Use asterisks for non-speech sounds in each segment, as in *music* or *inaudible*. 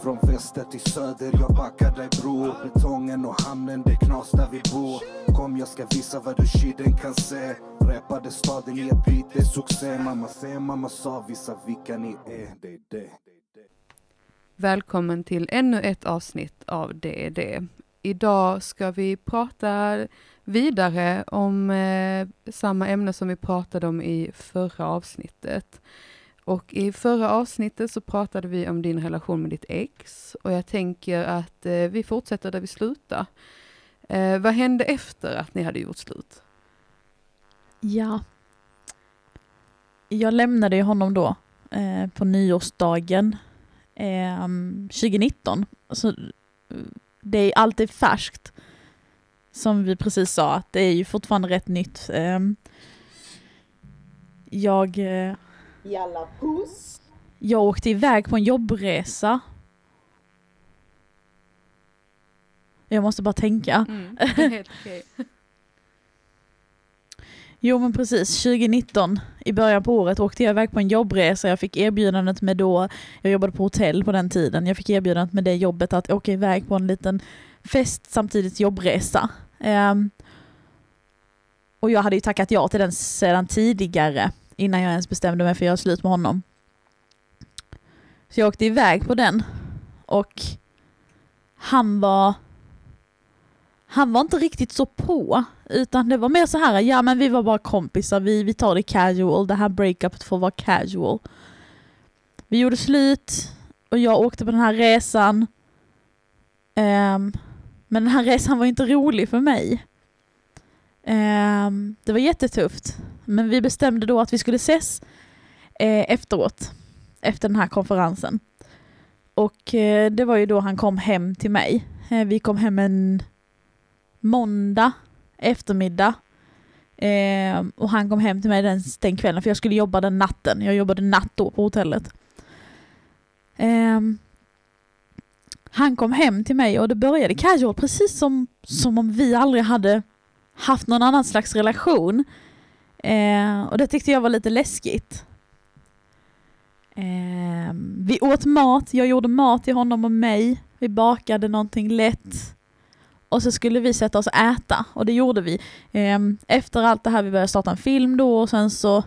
Från väster till söder, jag backar dig bror Betongen och hamnen, det är knas där vi bor. Kom jag ska visa vad du shiden kan se. Räpade staden i ett beat, det är succé. Mamma se, mamma sa, visa vilka ni är. Det är det. Välkommen till ännu ett avsnitt av Det är det. Idag ska vi prata vidare om eh, samma ämne som vi pratade om i förra avsnittet. Och i förra avsnittet så pratade vi om din relation med ditt ex och jag tänker att eh, vi fortsätter där vi slutade. Eh, vad hände efter att ni hade gjort slut? Ja. Jag lämnade ju honom då eh, på nyårsdagen eh, 2019. Så, det är alltid färskt. Som vi precis sa, att det är ju fortfarande rätt nytt. Ehm, eh, jag... Jalla puss! Jag åkte iväg på en jobbresa. Jag måste bara tänka. Mm, *laughs* okej. Jo men precis, 2019 i början på året åkte jag iväg på en jobbresa. Jag fick erbjudandet med då, jag jobbade på hotell på den tiden, jag fick erbjudandet med det jobbet att åka iväg på en liten fest samtidigt jobbresa. Um, och jag hade ju tackat ja till den sedan tidigare, innan jag ens bestämde mig för att göra slut med honom. Så jag åkte iväg på den och han var han var inte riktigt så på, utan det var mer så här, ja men vi var bara kompisar, vi, vi tar det casual, det här breakupet får vara casual. Vi gjorde slut och jag åkte på den här resan. Um, men den här resan var inte rolig för mig. Um, det var jättetufft. Men vi bestämde då att vi skulle ses eh, efteråt, efter den här konferensen. Och eh, det var ju då han kom hem till mig. Eh, vi kom hem en måndag eftermiddag. Eh, och han kom hem till mig den, den kvällen för jag skulle jobba den natten. Jag jobbade natt då på hotellet. Eh, han kom hem till mig och det började casual precis som, som om vi aldrig hade haft någon annan slags relation. Eh, och det tyckte jag var lite läskigt. Eh, vi åt mat, jag gjorde mat till honom och mig. Vi bakade någonting lätt. Och så skulle vi sätta oss och äta och det gjorde vi. Ehm, efter allt det här, vi började starta en film då och sen så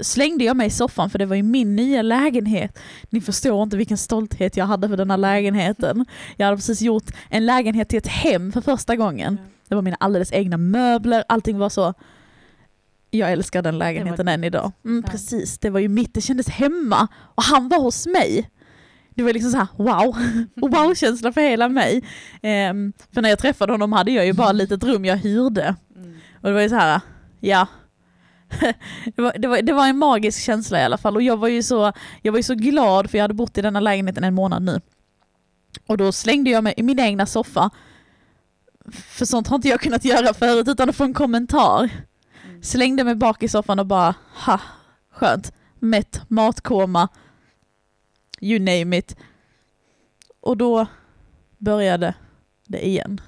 slängde jag mig i soffan för det var ju min nya lägenhet. Ni förstår inte vilken stolthet jag hade för den här lägenheten. Jag hade precis gjort en lägenhet till ett hem för första gången. Det var mina alldeles egna möbler, allting var så jag älskar den lägenheten än idag. Mm, precis, det var ju mitt, det kändes hemma. Och han var hos mig det var liksom så här, wow, *laughs* wow-känsla för hela mig. Um, för när jag träffade honom hade jag ju bara ett litet rum jag hyrde. Mm. Och det var ju så här, ja. *laughs* det, var, det, var, det var en magisk känsla i alla fall och jag var ju så, jag var ju så glad för jag hade bott i denna lägenheten en månad nu. Och då slängde jag mig i min egna soffa. För sånt har inte jag kunnat göra förut utan att få en kommentar. Slängde mig bak i soffan och bara, ha, skönt. Mätt, matkoma, you name it. Och då började det igen.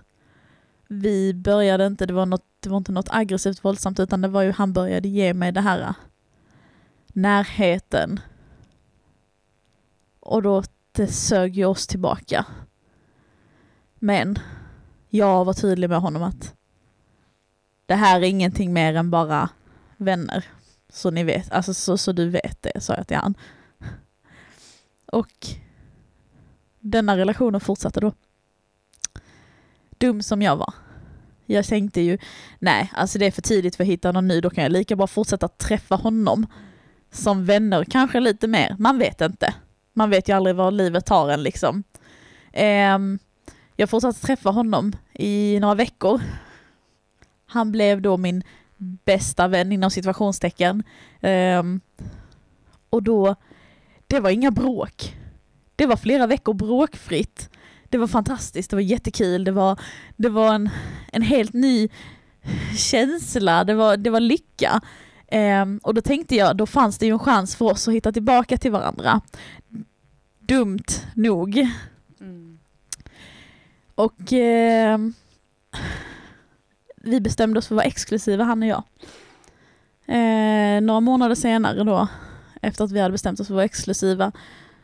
Vi började inte, det var, något, det var inte något aggressivt våldsamt utan det var ju han började ge mig det här närheten. Och då det sög ju oss tillbaka. Men jag var tydlig med honom att det här är ingenting mer än bara vänner. Så ni vet, alltså så, så du vet det, sa jag till han. Och denna relationen fortsatte då. Dum som jag var. Jag tänkte ju, nej, alltså det är för tidigt för att hitta någon ny, då kan jag lika bra fortsätta träffa honom som vänner, kanske lite mer, man vet inte. Man vet ju aldrig var livet tar en liksom. Eh, jag fortsatte träffa honom i några veckor. Han blev då min bästa vän inom situationstecken. Um, och då det var inga bråk. Det var flera veckor bråkfritt. Det var fantastiskt, det var jättekul, det var, det var en, en helt ny känsla, det var, det var lycka. Um, och då tänkte jag, då fanns det ju en chans för oss att hitta tillbaka till varandra. Dumt nog. Mm. Och uh, vi bestämde oss för att vara exklusiva, han och jag. Eh, några månader senare då efter att vi hade bestämt oss för att vara exklusiva,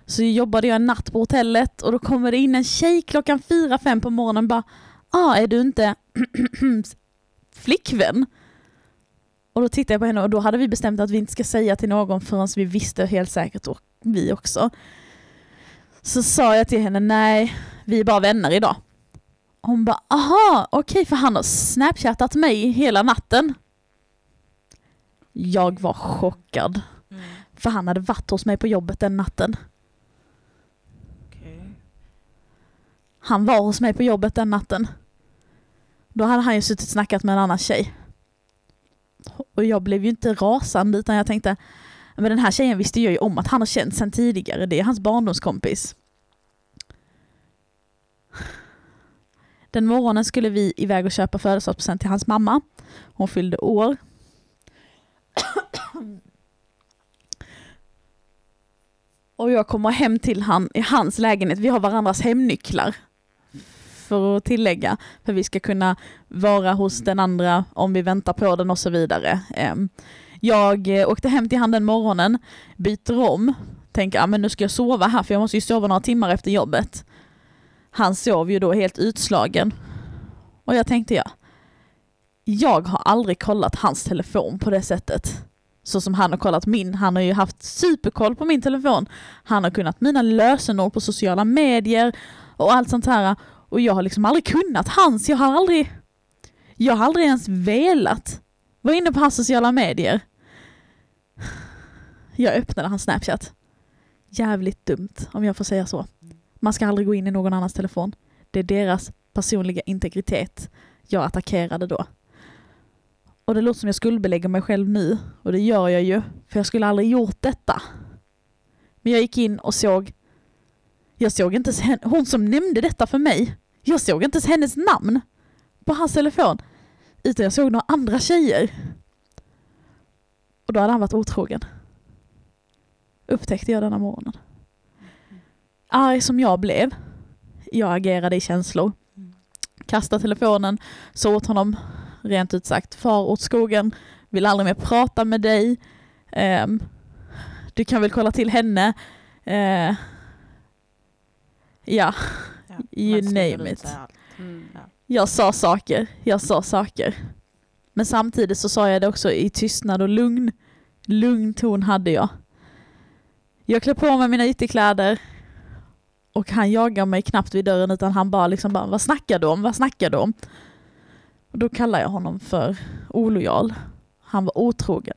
Så jobbade jag en natt på hotellet och då kommer det in en tjej klockan fyra, fem på morgonen och bara ah, är du inte *clears throat* flickvän? Och då tittade jag på henne och då hade vi bestämt att vi inte ska säga till någon förrän vi visste helt säkert och vi också. Så sa jag till henne, nej, vi är bara vänner idag. Hon bara, aha, okej, okay, för han har snapchattat mig hela natten. Jag var chockad. Mm. För han hade varit hos mig på jobbet den natten. Okay. Han var hos mig på jobbet den natten. Då hade han ju suttit och snackat med en annan tjej. Och jag blev ju inte rasande utan jag tänkte, men den här tjejen visste jag ju om att han har känt sedan tidigare, det är hans barndomskompis. Den morgonen skulle vi iväg och köpa födelsedagspresent till hans mamma. Hon fyllde år. *clears throat* Och jag kommer hem till han i hans lägenhet. Vi har varandras hemnycklar. För att tillägga. För vi ska kunna vara hos den andra om vi väntar på den och så vidare. Ehm, jag eh, åkte hem till han den morgonen, byter om, tänker att nu ska jag sova här för jag måste ju sova några timmar efter jobbet. Han sov ju då helt utslagen. Och jag tänkte ja, jag har aldrig kollat hans telefon på det sättet. Så som han har kollat min. Han har ju haft superkoll på min telefon. Han har kunnat mina lösenord på sociala medier och allt sånt här. Och jag har liksom aldrig kunnat hans. Jag har aldrig, jag har aldrig ens velat vara inne på hans sociala medier. Jag öppnade hans snapchat. Jävligt dumt om jag får säga så. Man ska aldrig gå in i någon annans telefon. Det är deras personliga integritet jag attackerade då. Och det låter som jag skuldbelägger mig själv nu, och det gör jag ju, för jag skulle aldrig gjort detta. Men jag gick in och såg, jag såg inte ens hon som nämnde detta för mig, jag såg inte ens hennes namn på hans telefon, utan jag såg några andra tjejer. Och då hade han varit otrogen. Upptäckte jag denna morgonen arg som jag blev, jag agerade i känslor. Kastade telefonen, sa åt honom rent ut sagt, far åt skogen, vill aldrig mer prata med dig. Um, du kan väl kolla till henne. Uh, ja, ja you name it. Mm. Ja. Jag sa saker, jag sa saker. Men samtidigt så sa jag det också i tystnad och lugn. Lugn ton hade jag. Jag klär på mig mina ytterkläder, och han jagar mig knappt vid dörren utan han bara liksom bara, vad snackar du om? Vad snackar du om? Och då kallar jag honom för olojal. Han var otrogen.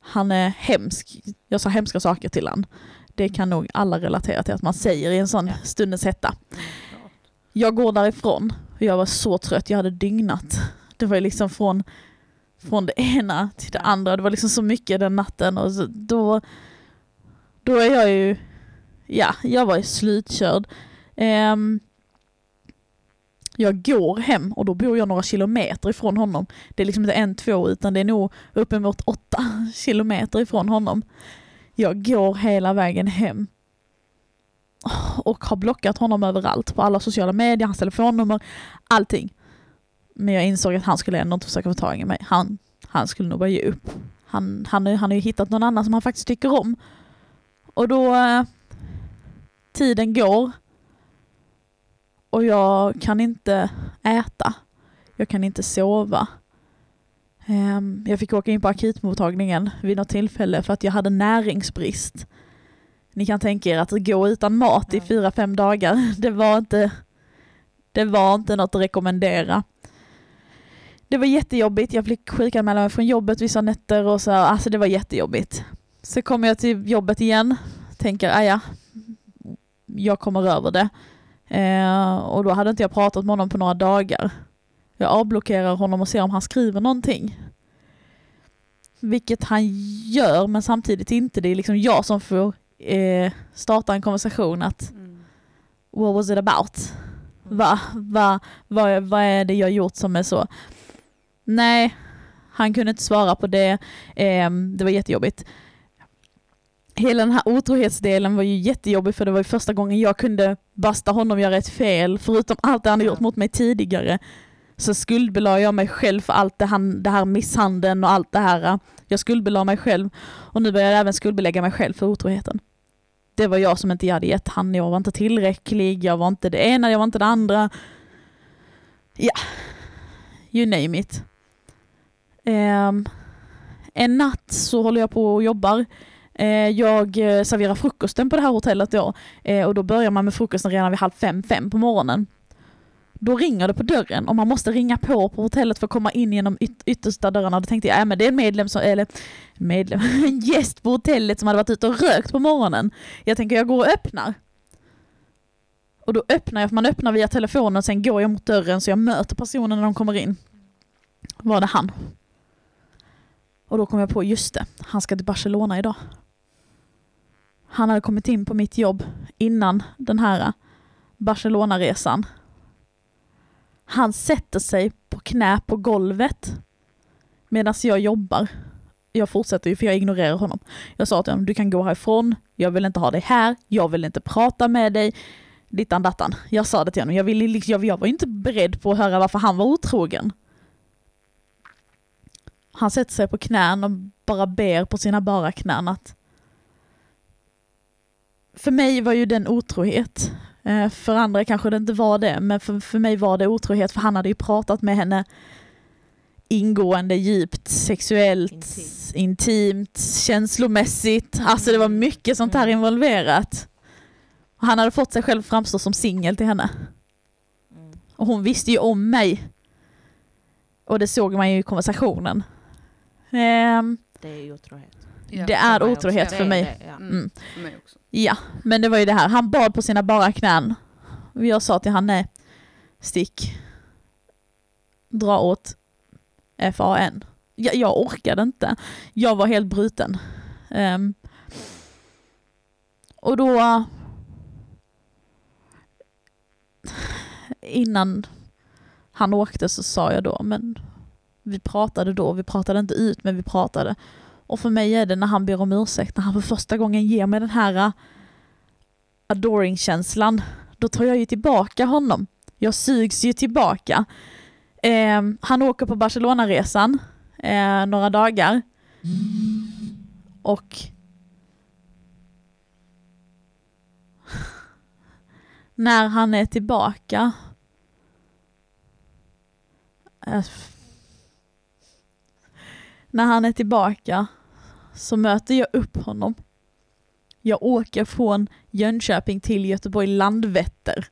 Han är hemsk. Jag sa hemska saker till han. Det kan nog alla relatera till att man säger i en sån stundens hetta. Jag går därifrån. Jag var så trött, jag hade dygnat. Det var liksom från, från det ena till det andra. Det var liksom så mycket den natten och då, då är jag ju ja, jag var slutkörd. Um, jag går hem och då bor jag några kilometer ifrån honom. Det är liksom inte en, två, utan det är nog uppemot åtta *laughs* kilometer ifrån honom. Jag går hela vägen hem och har blockat honom överallt, på alla sociala medier, hans telefonnummer, allting. Men jag insåg att han skulle ändå inte försöka få tag i mig. Han, han skulle nog bara ge upp. Han, han, han har ju hittat någon annan som han faktiskt tycker om. Och då eh, tiden går och jag kan inte äta. Jag kan inte sova. Ehm, jag fick åka in på akutmottagningen vid något tillfälle för att jag hade näringsbrist. Ni kan tänka er att gå utan mat i fyra, fem dagar, *laughs* det var inte, det var inte något att rekommendera. Det var jättejobbigt, jag fick sjukanmäla mig från jobbet vissa nätter och så, alltså det var jättejobbigt. Så kommer jag till jobbet igen, tänker, aja, jag kommer över det. Eh, och då hade inte jag pratat med honom på några dagar. Jag avblockerar honom och ser om han skriver någonting. Vilket han gör, men samtidigt inte. Det är liksom jag som får eh, starta en konversation att mm. What was it about? Mm. Va, va, va, vad är det jag gjort som är så? Nej, han kunde inte svara på det. Eh, det var jättejobbigt hela den här otrohetsdelen var ju jättejobbig för det var ju första gången jag kunde basta honom göra ett fel, förutom allt det han gjort mot mig tidigare. Så skuldbelade jag mig själv för allt det, han, det här misshandeln och allt det här. Jag skuldbelade mig själv och nu börjar jag även skuldbelägga mig själv för otroheten. Det var jag som inte hade gett han, jag var inte tillräcklig, jag var inte det ena, jag var inte det andra. Ja, you name it. Ehm, en natt så håller jag på och jobbar. Eh, jag eh, serverar frukosten på det här hotellet då eh, och då börjar man med frukosten redan vid halv fem, fem på morgonen. Då ringer det på dörren och man måste ringa på på hotellet för att komma in genom yt yttersta dörrarna. Då tänkte jag, ja men det är en medlem som, eller medlem, *laughs* en gäst på hotellet som hade varit ute och rökt på morgonen. Jag tänker jag går och öppnar. Och då öppnar jag, för man öppnar via telefonen och sen går jag mot dörren så jag möter personen när de kommer in. Var det han? Och då kom jag på, just det, han ska till Barcelona idag. Han hade kommit in på mitt jobb innan den här Barcelona-resan. Han sätter sig på knä på golvet medan jag jobbar. Jag fortsätter ju för jag ignorerar honom. Jag sa till honom, du kan gå härifrån, jag vill inte ha dig här, jag vill inte prata med dig. Dittan dattan. Jag sa det till honom, jag, ville, liksom, jag, jag var inte beredd på att höra varför han var otrogen. Han sätter sig på knän och bara ber på sina bara knän att för mig var ju den otrohet. Eh, För andra kanske det inte var det, men för, för mig var det otrohet för han hade ju pratat med henne ingående, djupt, sexuellt, Intimt. intimt, känslomässigt. Alltså det var mycket sånt här Mm. involverat. Och Han hade fått sig själv framstå som singel till henne. Mm. Och hon visste ju om mig. Och det såg man ju i konversationen. Ehm, Det är ju otrohet. Ja, det är också. otrohet Det för är mig. det, ja. Mm, Mm. För mig. Ja, men det var ju det här. Han bad på sina bara knän. Jag sa till han nej, stick. Dra åt FAN. Jag, jag orkade inte. Jag var helt bruten. Ehm, och då... Innan han åkte så sa jag då, men vi pratade då, vi pratade inte ut men vi pratade. Och för mig är det när han ber om ursäkt, när han för första gången ger mig den här äh, adoring-känslan, då tar jag ju tillbaka honom. Jag sugs ju tillbaka. Eh, han åker på Barcelona-resan eh, några dagar. Och *laughs* när han är tillbaka eh, när han är tillbaka så möter jag upp honom. Jag åker från Jönköping till Göteborg Landvetter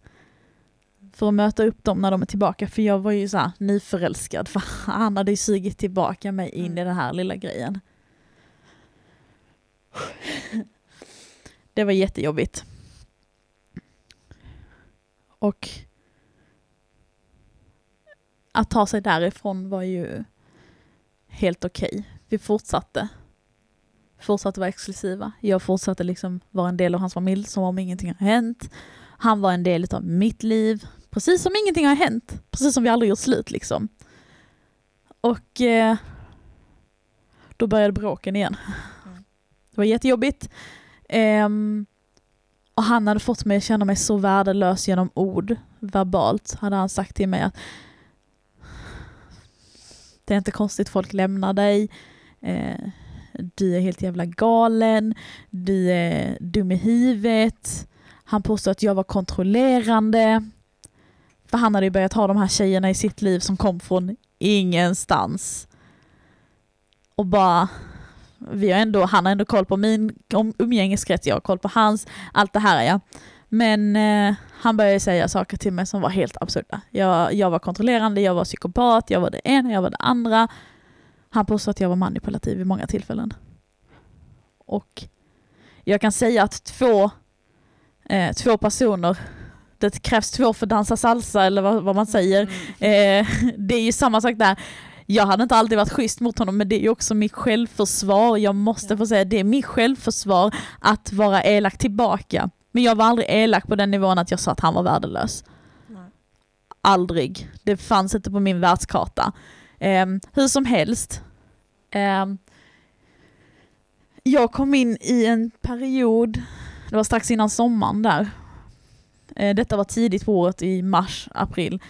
för att möta upp dem när de är tillbaka för jag var ju så här nyförälskad för han hade ju sugit tillbaka mig in i den här lilla grejen. Det var jättejobbigt. Och att ta sig därifrån var ju helt okej. Vi fortsatte. Fortsatte vara exklusiva. Jag fortsatte liksom vara en del av hans familj som om ingenting har hänt. Han var en del av mitt liv. Precis som ingenting har hänt. Precis som vi aldrig gjort slut liksom. Och eh, då började bråken igen. Mm. Det var jättejobbigt. Ehm, och han hade fått mig att känna mig så värdelös genom ord. Verbalt hade han sagt till mig att det är inte konstigt folk lämnar dig. Eh, du är helt jävla galen. Du är dum i huvudet. Han påstår att jag var kontrollerande. För han hade ju börjat ha de här tjejerna i sitt liv som kom från ingenstans. Och bara, vi har ändå, han har ändå koll på min umgängeskrets, jag har koll på hans, allt det här ja. Men eh, han började säga saker till mig som var helt absurda. Jag, jag var kontrollerande, jag var psykopat, jag var det ena, jag var det andra. Han påstod att jag var manipulativ i många tillfällen. Och jag kan säga att två, eh, två personer, det krävs två för att dansa salsa eller vad, vad man säger. Eh, *laughs* det är ju samma sak där. Jag hade inte alltid varit schysst mot honom men det är ju också mitt självförsvar. Jag måste få säga det är mitt självförsvar att vara elak tillbaka. Men jag var aldrig elak på den nivån att jag sa att han var värdelös. Nej. Aldrig. Det fanns inte på min världskarta. Um, hur som helst. ehm, jag kom in i en period, det var strax innan sommaren där. Eh, detta var tidigt på året i mars, april.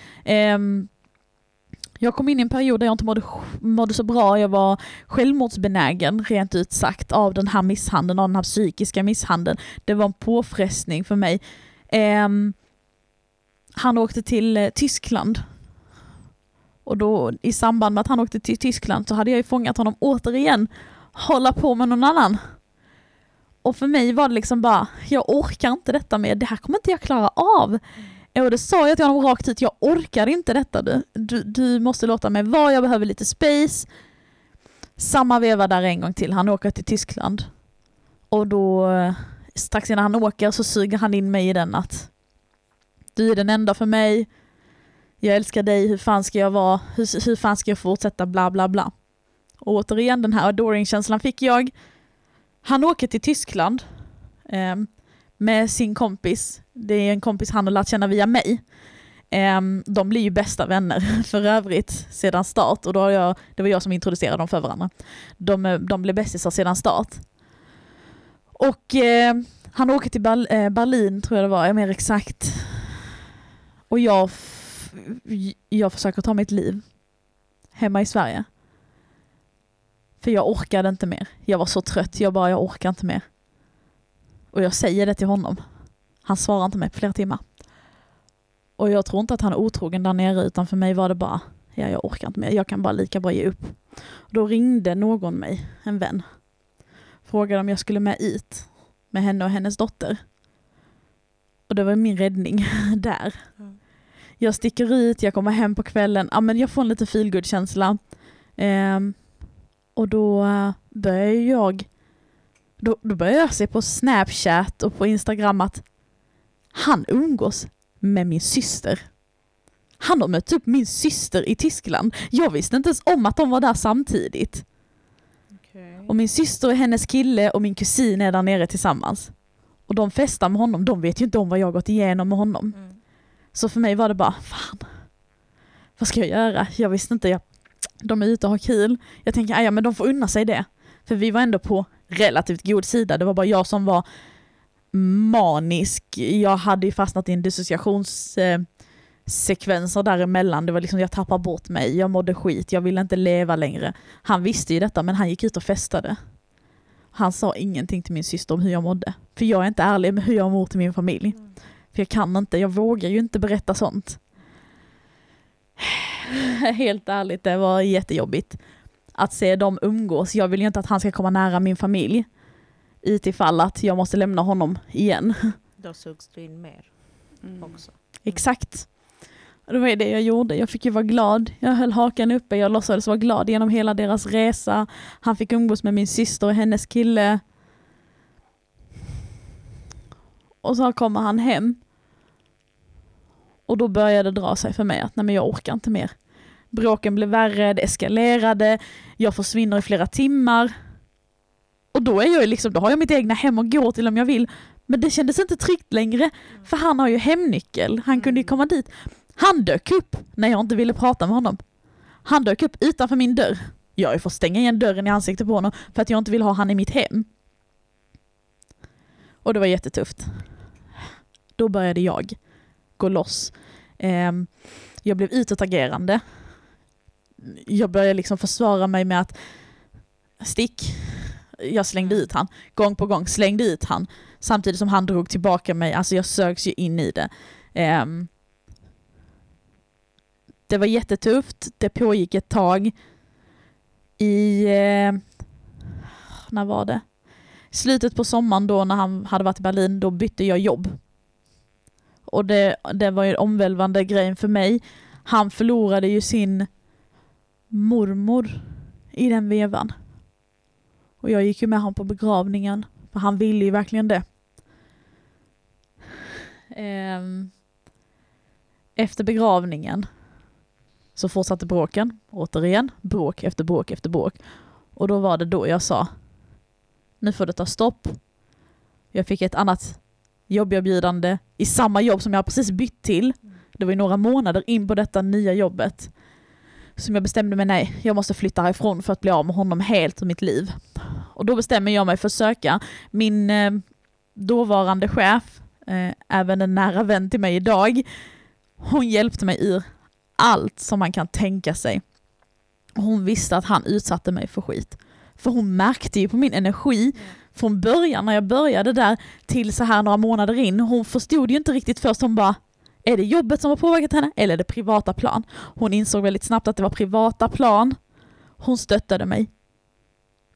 Jag kom in i en period där jag inte mådde, mådde så bra, jag var självmordsbenägen rent ut sagt av den här misshandeln, av den här psykiska misshandeln. Det var en påfrestning för mig. Eh, han åkte till eh, Tyskland. Och då i samband med att han åkte till Tyskland så hade jag ju fångat honom återigen hålla på med någon annan. Och för mig var det liksom bara, jag orkar inte detta mer, det här kommer inte jag klara av. Och det sa jag till honom rakt ut, jag orkar inte detta du. du. Du måste låta mig vara, jag behöver lite space. Samma veva där en gång till, han åker till Tyskland. Och då, eh, strax innan han åker så suger han in mig i den att du är den enda för mig, jag älskar dig, hur fan ska jag vara, hur, hur fan ska jag fortsätta, bla bla bla. Och återigen den här adoring-känslan fick jag. Han åker till Tyskland eh, med sin kompis. Det är en kompis han har lärt känna via mig. Ehm, de blir ju bästa vänner *laughs* för övrigt sedan start och då har jag, det var jag som introducerade dem för varandra. De, eh, de blev bästisar sedan start. Och eh, han åker till eh, Berlin tror jag det var, är mer exakt. Och jag, jag försöker ta mitt liv hemma i Sverige. För jag orkade inte mer. Jag var så trött, jag bara, jag orkar inte mer. Och jag säger det till honom. Han svarar inte mig på flera timmar. Och jag tror inte att han är otrogen där nere, utan för mig var det bara, ja jag orkar inte mer, jag kan bara lika bra ge upp. Och då ringde någon mig, en vän. Frågade om jag skulle med ut med henne och hennes dotter. Och det var min räddning *laughs* där. Mm. Jag sticker ut, jag kommer hem på kvällen, ja men jag får en lite feelgood känsla. Ehm, och då eh, börjar jag då, då börjar jag se på Snapchat och på Instagram att han umgås med min syster. Han har mött upp min syster i Tyskland. Jag visste inte ens om att de var där samtidigt. Okej. Och min syster och hennes kille och min kusin är där nere tillsammans. Och de festar med honom, de vet ju inte om vad jag gått igenom med honom. Mm. Så för mig var det bara, fan, vad ska jag göra? Jag visste inte, jag, de är ute och har kul. Jag tänker, "Ah, ja men de får unna sig det. För vi var ändå på relativt god sida, det var bara jag som var manisk. Jag hade ju fastnat i en dissociationssekvenser sekvenser däremellan. Det var liksom, jag tappar bort mig, jag mådde skit, jag ville inte leva längre. Han visste ju detta, men han gick ut och festade. Han sa ingenting till min syster om hur jag mådde. För jag är inte ärlig med hur jag mår till min familj. Mm. För jag kan inte, jag vågar ju inte berätta sånt. *sighs* Helt ärligt, det var jättejobbigt att se dem umgås. Jag vill ju inte att han ska komma nära min familj. Utifall att jag måste lämna honom igen. Då sugs du in mer Mm. också. Exakt. Och Det var det jag gjorde. Jag fick ju vara glad. Jag höll hakan uppe. Jag låtsades vara glad genom hela deras resa. Han fick umgås med min syster och hennes kille. Och så kommer han hem. Och då började det dra sig för mig att nej men jag orkar inte mer. Bråken blev värre, det eskalerade, jag försvinner i flera timmar. Och då är jag liksom, då har jag mitt egna hem att gå till om jag vill. Men det kändes inte tryggt längre, för han har ju hemnyckel, han kunde ju komma dit. Han dök upp när jag inte ville prata med honom. Han dök upp utanför min dörr. Jag fått stänga igen dörren i ansiktet på honom för att jag inte vill ha han i mitt hem. Och det var jättetufft. Då började jag gå loss. Ehm, jag blev utåtagerande. Jag började liksom försvara mig med att stick. Jag slängde ut han. Gång på gång slängde ut han. Samtidigt som han drog tillbaka mig. Alltså jag sögs ju in i det. Ehm, det var jättetufft. Det pågick ett tag. I... Eh, när var det? Slutet på sommaren då när han hade varit i Berlin, då bytte jag jobb. Och det, det var ju en omvälvande grej för mig. Han förlorade ju sin mormor i den vevan. Och jag gick ju med honom på begravningen, för han ville ju verkligen det. Ehm, efter begravningen så fortsatte bråken, återigen, bråk efter bråk efter bråk. Och då var det då jag sa, nu får det ta stopp. Jag fick ett annat jobberbjudande i samma jobb som jag precis bytt till. Det var ju några månader in på detta nya jobbet. Som jag bestämde mig, nej, jag måste flytta härifrån för att bli av med honom helt ur mitt liv. Och då bestämmer jag mig för att söka. Min eh, dåvarande chef, eh, även en nära vän till mig idag, hon hjälpte mig ur allt som man kan tänka sig. Hon visste att han utsatte mig för skit. För hon märkte ju på min energi från början när jag började där till så här några månader in. Hon förstod ju inte riktigt först, hon bara är det jobbet som har påverkat henne eller är det privata plan? Hon insåg väldigt snabbt att det var privata plan. Hon stöttade mig.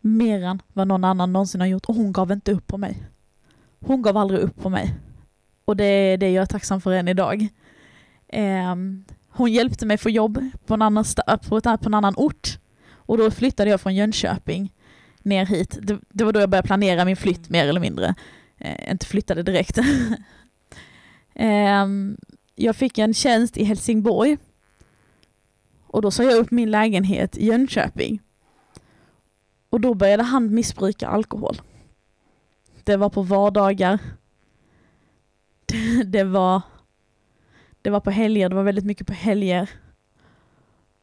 Mer än vad någon annan någonsin har gjort och hon gav inte upp på mig. Hon gav aldrig upp på mig. Och det är det jag är tacksam för än idag. Ehm, hon hjälpte mig få jobb på en, annan på, en annan ort. Och då flyttade jag från Jönköping ner hit. Det, det var då jag började planera min flytt mer eller mindre. Eh, inte flyttade direkt. *laughs* eh, jag fick en tjänst i Helsingborg. Och då sa jag upp min lägenhet i Jönköping. Och då började han missbruka alkohol. Det var på vardagar. Det, *laughs* det var det var på helger, det var väldigt mycket på helger.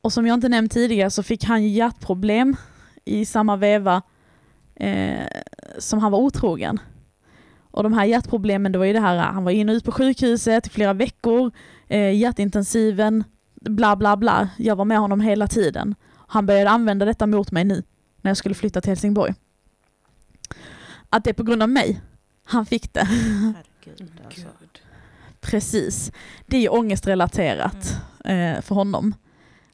Och som jag inte nämnt tidigare så fick han hjärtproblem i samma veva eh, som han var otrogen. Och de här hjärtproblemen, det var ju det här, han var in och ut på sjukhuset i flera veckor, eh, hjärtintensiven, bla bla bla. Jag var med honom hela tiden. Han började använda detta mot mig nu, när jag skulle flytta till Helsingborg. Att det är på grund av mig han fick det. Herregud alltså. Precis. Det är ju ångestrelaterat eh, för honom.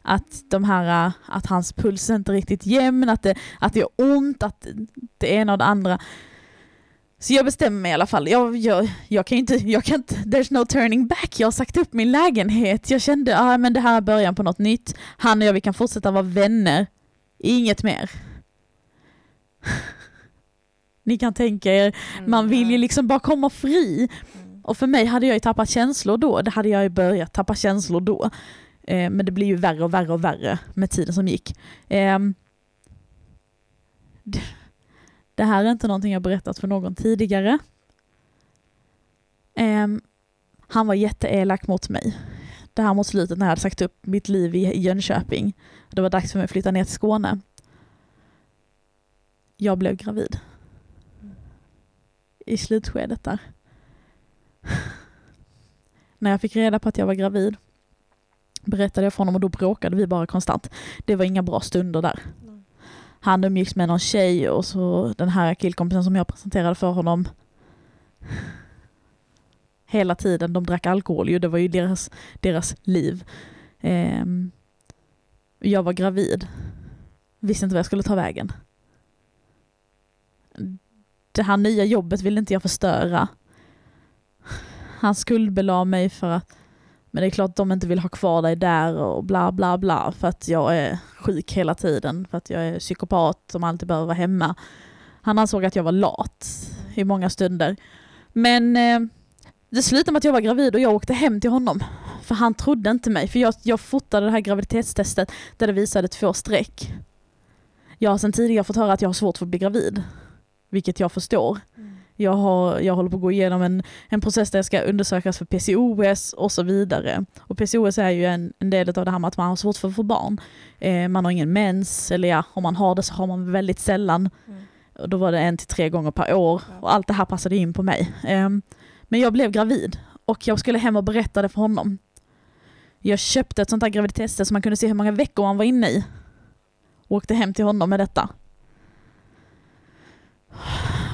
Att, de här, att hans puls är inte riktigt jämn, att det, att det gör ont, att det ena och det andra. Så jag bestämmer mig i alla fall. Jag, jag, jag kan inte, jag kan inte, there's no turning back. Jag har sagt upp min lägenhet. Jag kände, ah, men det här är början på något nytt. Han och jag, vi kan fortsätta vara vänner. Inget mer. *laughs* Ni kan tänka er, man vill ju liksom bara komma fri. Mm. Och för mig hade jag ju tappat känslor då, det hade jag ju börjat tappa känslor då. Eh, men det blir ju värre och värre och värre med tiden som gick. Eh, det, det här är inte någonting jag berättat för någon tidigare. Um, han var jätteelak mot mig. Det här mot slutet när jag hade sagt upp mitt liv i i Jönköping. Det var dags för mig att flytta ner till Skåne. Jag blev gravid. I slutskedet där. *laughs* När jag fick reda på att jag var gravid berättade jag för honom och då bråkade vi bara konstant. Det var inga bra stunder där. Han umgicks med någon tjej och så den här killkompisen som jag presenterade för honom. Hela tiden, de drack alkohol ju, det var ju deras, deras liv. Eh, jag var gravid. Visste inte vad jag skulle ta vägen. Det här nya jobbet ville inte jag förstöra. Han skuldbelade mig för att men det är klart att de inte vill ha kvar dig där och bla bla bla för att jag är sjuk hela tiden, för att jag är psykopat som alltid behöver vara hemma. Han ansåg att jag var lat i många stunder. Men eh, det slutade med att jag var gravid och jag åkte hem till honom. För han trodde inte mig, för jag, jag fotade det här graviditetstestet där det visade två streck. Jag har sedan tidigare fått höra att jag har svårt för att bli gravid. Vilket jag förstår. Mm. Jag, har, jag håller på att gå igenom en, en process där jag ska undersökas för PCOS och så vidare. Och PCOS är ju en, en del av det här med att man har svårt för att få barn. Eh, man har ingen mens, eller ja, om man har det så har man väldigt sällan. Mm. Och då var det en till tre gånger per år. Ja. Och allt det här passade in på mig. Eh, men jag blev gravid och jag skulle hem och berätta det för honom. Jag köpte ett sånt här graviditetstest så man kunde se hur många veckor man var inne i. Och åkte hem till honom med detta.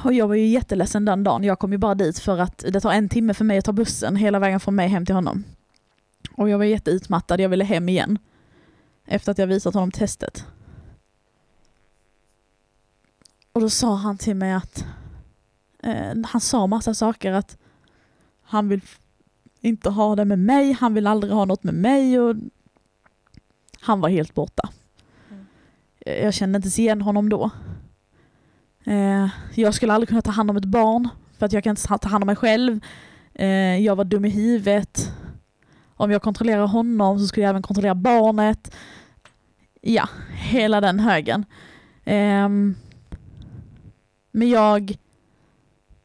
Och jag var ju jätteledsen den dagen. Jag kom ju bara dit för att det tar en timme för mig att ta bussen hela vägen från mig hem till honom. Och jag var jätteutmattad, jag ville hem igen. Efter att jag visat honom testet. Och då sa han till mig att eh, han sa massa saker att han vill inte ha det med mig, han vill aldrig ha något med mig och han var helt borta. Mm. Jag kände inte igen honom då. Eh, jag skulle aldrig kunna ta hand om ett barn för att jag kan inte ta hand om mig själv. Eh, jag var dum i huvudet. Om jag kontrollerar honom så skulle jag även kontrollera barnet. Ja, hela den högen. Eh, men jag,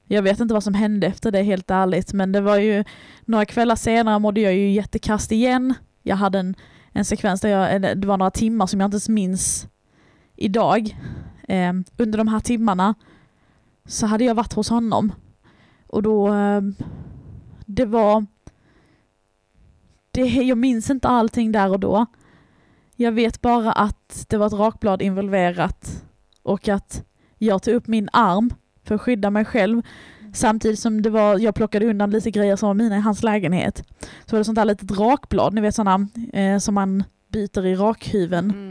jag vet inte vad som hände efter det helt ärligt, men det var ju några kvällar senare mådde jag ju jättekast igen. Jag hade en, en sekvens där jag, det var några timmar som jag inte ens minns idag eh, under de här timmarna så hade jag varit hos honom. Och då, eh, det var det, jag minns inte allting där och då. Jag vet bara att det var ett rakblad involverat och att jag tog upp min arm för att skydda mig själv samtidigt som det var, jag plockade undan lite grejer som var mina i hans lägenhet. Så var det sånt där litet rakblad, ni vet sådana eh, som man byter i rakhyven. Mm.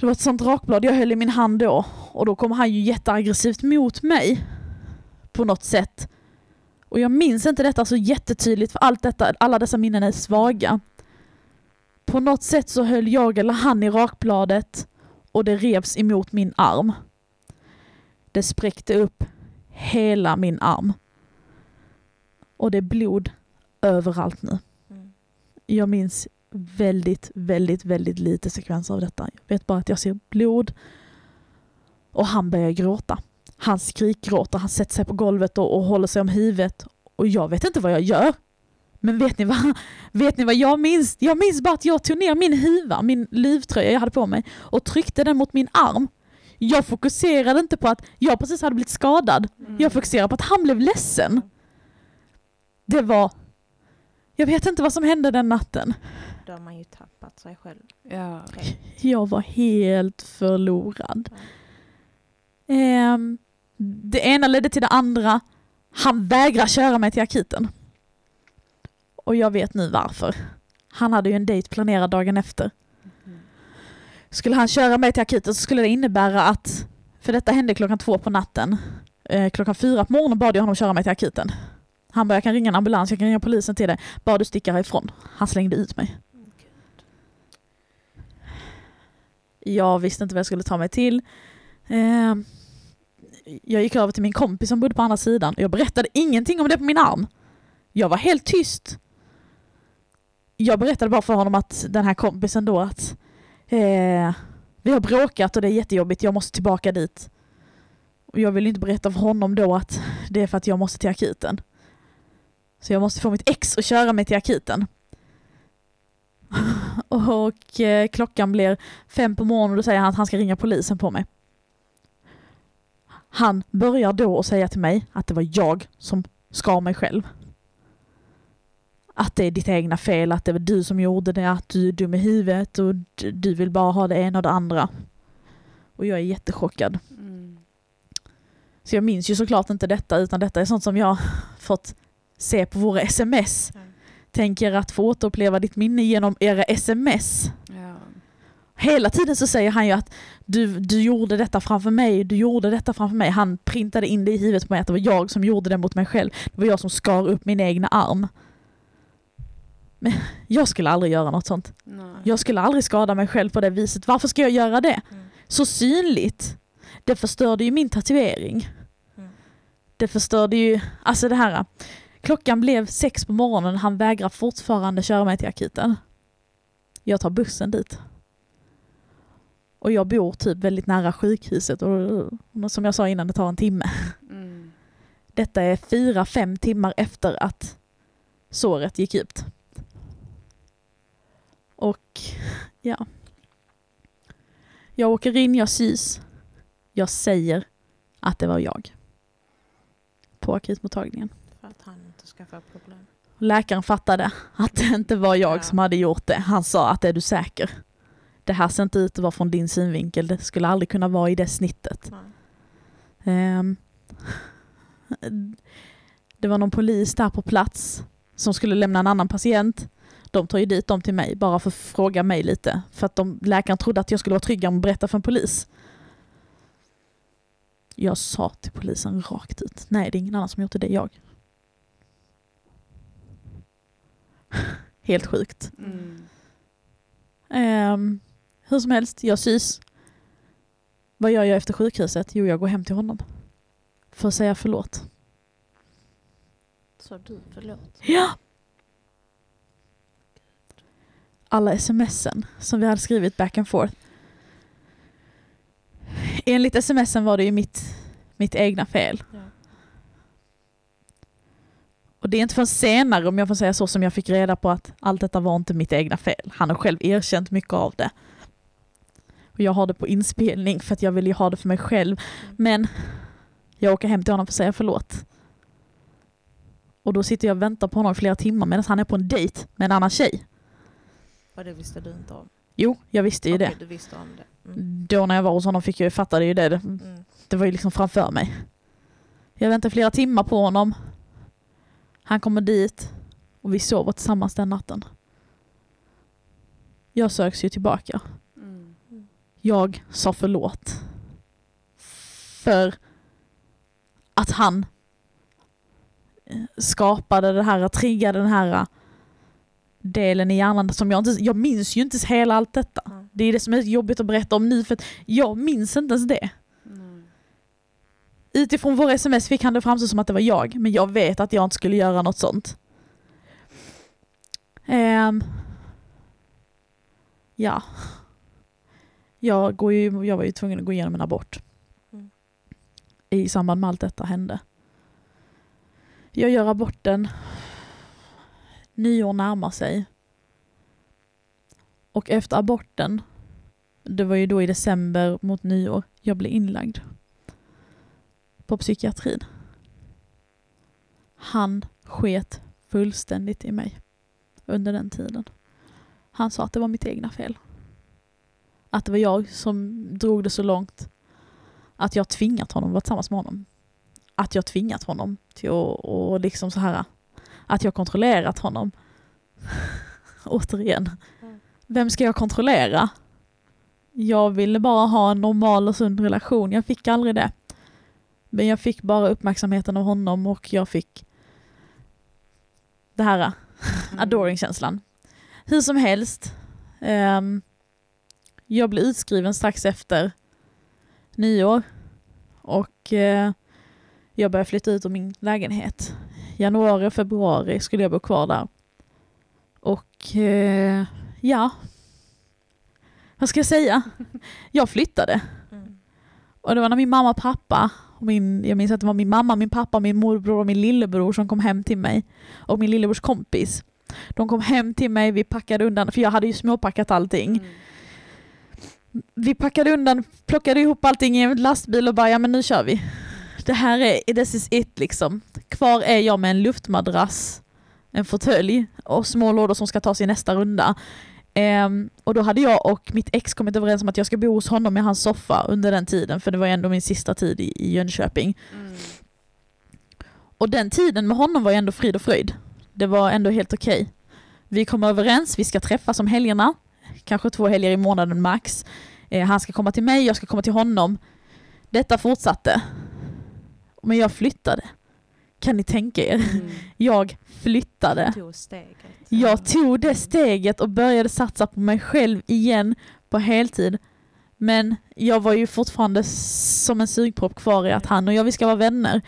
Det var ett sånt rakblad jag höll i min hand då och då kom han ju jätteaggressivt mot mig på något sätt. Och jag minns inte detta så jättetydligt för allt detta, alla dessa minnen är svaga. På något sätt så höll jag eller han i rakbladet och det revs emot min arm. Det spräckte upp hela min arm. Och det är blod överallt nu. Mm. Jag minns väldigt, väldigt, väldigt lite sekvenser av detta. Jag vet bara att jag ser blod och han börjar gråta. Han skrikgråter, han sätter sig på golvet och, och håller sig om huvudet och jag vet inte vad jag gör. Men vet ni vad, *laughs* vet ni vad jag minns? Jag minns bara att jag tog ner min huva, min livtröja jag hade på mig och tryckte den mot min arm. Jag fokuserade inte på att jag precis hade blivit skadad. Jag fokuserade på att han blev ledsen. Det var... Jag vet inte vad som hände den natten. Då har man ju tappat sig själv. Ja. Jag var helt förlorad. Ehm, det ena ledde till det andra. Han vägrar köra mig till akuten. Och jag vet nu varför. Han hade ju en dejt planerad dagen efter. Skulle han köra mig till akuten så skulle det innebära att, för detta hände klockan två på natten, eh, klockan fyra på morgonen bad jag honom köra mig till akuten. Han bara, jag kan ringa en ambulans, jag kan ringa polisen till dig, bara du sticker härifrån. Han slängde ut mig. Jag visste inte vad jag skulle ta mig till. Eh, jag gick över till min kompis som bodde på andra sidan och jag berättade ingenting om det på min arm. Jag var helt tyst. Jag berättade bara för honom att den här kompisen då att eh, vi har bråkat och det är jättejobbigt, jag måste tillbaka dit. Och jag vill inte berätta för honom då att det är för att jag måste till akuten. Så jag måste få mitt ex att köra mig till akuten. *laughs* Och eh, klockan blir fem på morgonen och då säger han att han ska ringa polisen på mig. Han börjar då att säga till mig att det var jag som skar mig själv. Att det är ditt egna fel, att det var du som gjorde det, att du är dum i huvudet och du vill bara ha det ena och det andra. Och jag är jättechockad. Mm. Så jag minns ju såklart inte detta utan detta är sånt som jag fått se på våra sms. Ja. Tänker att få återuppleva ditt minne genom era sms. Ja. Hela tiden så säger han ju att du, du gjorde detta framför mig, du gjorde detta framför mig. Han printade in det i huvudet på mig att det var jag som gjorde det mot mig själv. Det var jag som skar upp min egna arm. Men jag skulle aldrig göra något sånt. Nej. Jag skulle aldrig skada mig själv på det viset. Varför ska jag göra det? Mm. Så synligt. Det förstörde ju min tatuering. Mm. Det förstörde ju, alltså det här. Klockan blev sex på morgonen, han vägrar fortfarande köra mig till akuten. Jag tar bussen dit. Och jag bor typ väldigt nära sjukhuset och, och som jag sa innan, det tar en timme. Mm. Detta är fyra, fem timmar efter att såret gick ut. Och ja. Jag åker in, jag sys. Jag säger att det var jag. På akutmottagningen. För problem. Läkaren fattade att det inte var jag Ja. som hade gjort det. Han sa att är du säker? Det här ser inte ut att vara från din synvinkel. Det skulle aldrig kunna vara i det snittet. Ehm, det var någon polis där på plats som skulle lämna en annan patient. De tar ju dit dem till mig bara för att fråga mig lite. För att de, läkaren trodde att jag skulle vara tryggare med att berätta för en polis. Jag sa till polisen rakt ut. Nej, det är ingen annan som gjort det, det är jag. *laughs* Helt sjukt. Mm. Ehm, hur som helst, jag sys. Vad gör jag efter sjukhuset? Jo, jag går hem till honom. För att säga förlåt. Så du, förlåt. Ja! Alla smsen som vi hade skrivit back and forth. Enligt smsen var det ju mitt, mitt egna fel. Ja. Och det är inte förrän senare, om jag får säga så, som jag fick reda på att allt detta var inte mitt egna fel. Han har själv erkänt mycket av det. Och jag har det på inspelning för att jag vill ju ha det för mig själv. Men jag åker hem till honom för att säga förlåt. Och då sitter jag och väntar på honom flera timmar medan han är på en dejt med en annan tjej. Och det visste du inte om? Jo, jag visste ju Okej, det. du visste om det. Mm. Då när jag var hos honom fick jag ju fatta det ju det. det. Mm. Det var ju liksom framför mig. Jag väntade flera timmar på honom. Han kommer dit och vi sover tillsammans den natten. Jag söks ju tillbaka. Mm. Jag sa förlåt. För att han eh, skapade det här, triggade den här delen i hjärnan som jag inte, jag minns ju inte hela allt detta. Mm. Det är det som är jobbigt att berätta om nu för jag minns inte ens det. Utifrån våra sms fick han det framstå som att det var jag, men jag vet att jag inte skulle göra något sånt. Ehm. ja. Jag, går ju, jag var ju tvungen att gå igenom en abort. Mm. I samband med allt detta hände. Jag gör aborten. Nyår närmar sig. Och efter aborten, det var ju då i december mot nyår, jag blev inlagd på psykiatrin. Han sket fullständigt i mig under den tiden. Han sa att det var mitt egna fel. Att det var jag som drog det så långt att jag tvingat honom att vara tillsammans med honom. Att jag tvingat honom till att och liksom så här att jag kontrollerat honom. *laughs* Återigen. Mm. Vem ska jag kontrollera? Jag ville bara ha en normal och sund relation. Jag fick aldrig det. Men jag fick bara uppmärksamheten av honom och jag fick det här Mm. adoring-känslan. Hur som helst, ehm, jag blev utskriven strax efter nyår och eh, jag började flytta ut ur min lägenhet. Januari februari skulle jag bo kvar där. Och eh, ja, vad ska jag säga? *laughs* Jag flyttade. Mm. Och det var när min mamma och pappa, och min, jag minns att det var min mamma, min pappa, min morbror och min lillebror som kom hem till mig. Och min lillebrors kompis. De kom hem till mig, vi packade undan, för jag hade ju småpackat allting. Mm. Vi packade undan, plockade ihop allting i en lastbil och bara, ja men nu kör vi. Det här är, this is it liksom. Kvar är jag med en luftmadrass, en fåtölj och små lådor som ska tas i nästa runda. Ehm, och då hade jag och mitt ex kommit överens om att jag ska bo hos honom i hans soffa under den tiden, för det var ändå min sista tid i, i Jönköping. Mm. Och den tiden med honom var ju ändå frid och fröjd. Det var ändå helt okej. Vi kom överens, vi ska träffas om helgerna. Kanske två helger i månaden max. Eh, han ska komma till mig, jag ska komma till honom. Detta fortsatte. Men jag flyttade. Kan ni tänka er? Mm. Jag flyttade. Tog. Jag tog det steget och började satsa på mig själv igen på heltid. Men jag var ju fortfarande som en sugpropp kvar i att han och jag, vi ska vara vänner.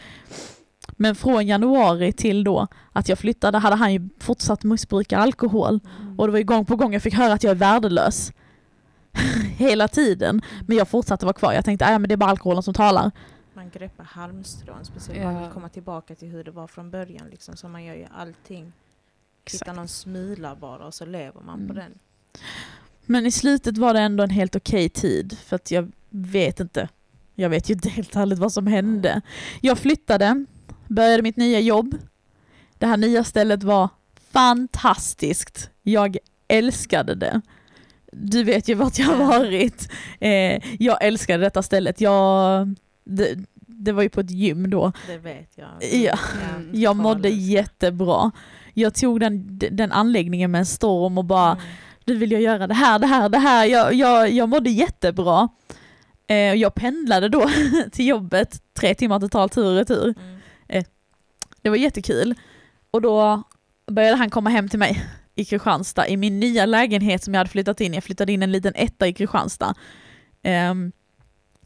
Men från januari till då att jag flyttade hade han ju fortsatt missbruka alkohol. Mm. Och det var ju gång på gång jag fick höra att jag är värdelös. *laughs* Hela tiden. Men jag fortsatte vara kvar. Jag tänkte, "Ah, ja men det är bara alkoholen som talar. Man greppar halmstrån, speciellt Ja. man vill komma tillbaka till hur det var från början. Liksom. Så man gör ju allting. Hitta någon smula bara och så lever man på Mm. den. Men i slutet var det ändå en helt okej tid. För att jag vet inte. Jag vet ju inte helt ärligt vad som hände. Jag flyttade, började mitt nya jobb. Det här nya stället var fantastiskt. Jag älskade det. Du vet ju vart jag har varit. Eh, jag älskade detta stället. Jag, det, det var ju på ett gym då. Det vet jag. Ja. Mm. Jag mådde jättebra. Jag tog den, den anläggningen med en storm och bara Mm. nu vill jag göra det här, det här, det här. Jag, jag, jag mådde jättebra. Eh, jag pendlade då *laughs* till jobbet, tre timmar totalt tur och retur. Mm. Det var jättekul. Och då började han komma hem till mig i Kristianstad i min nya lägenhet som jag hade flyttat in. Jag flyttade in en liten etta i Kristianstad. Um,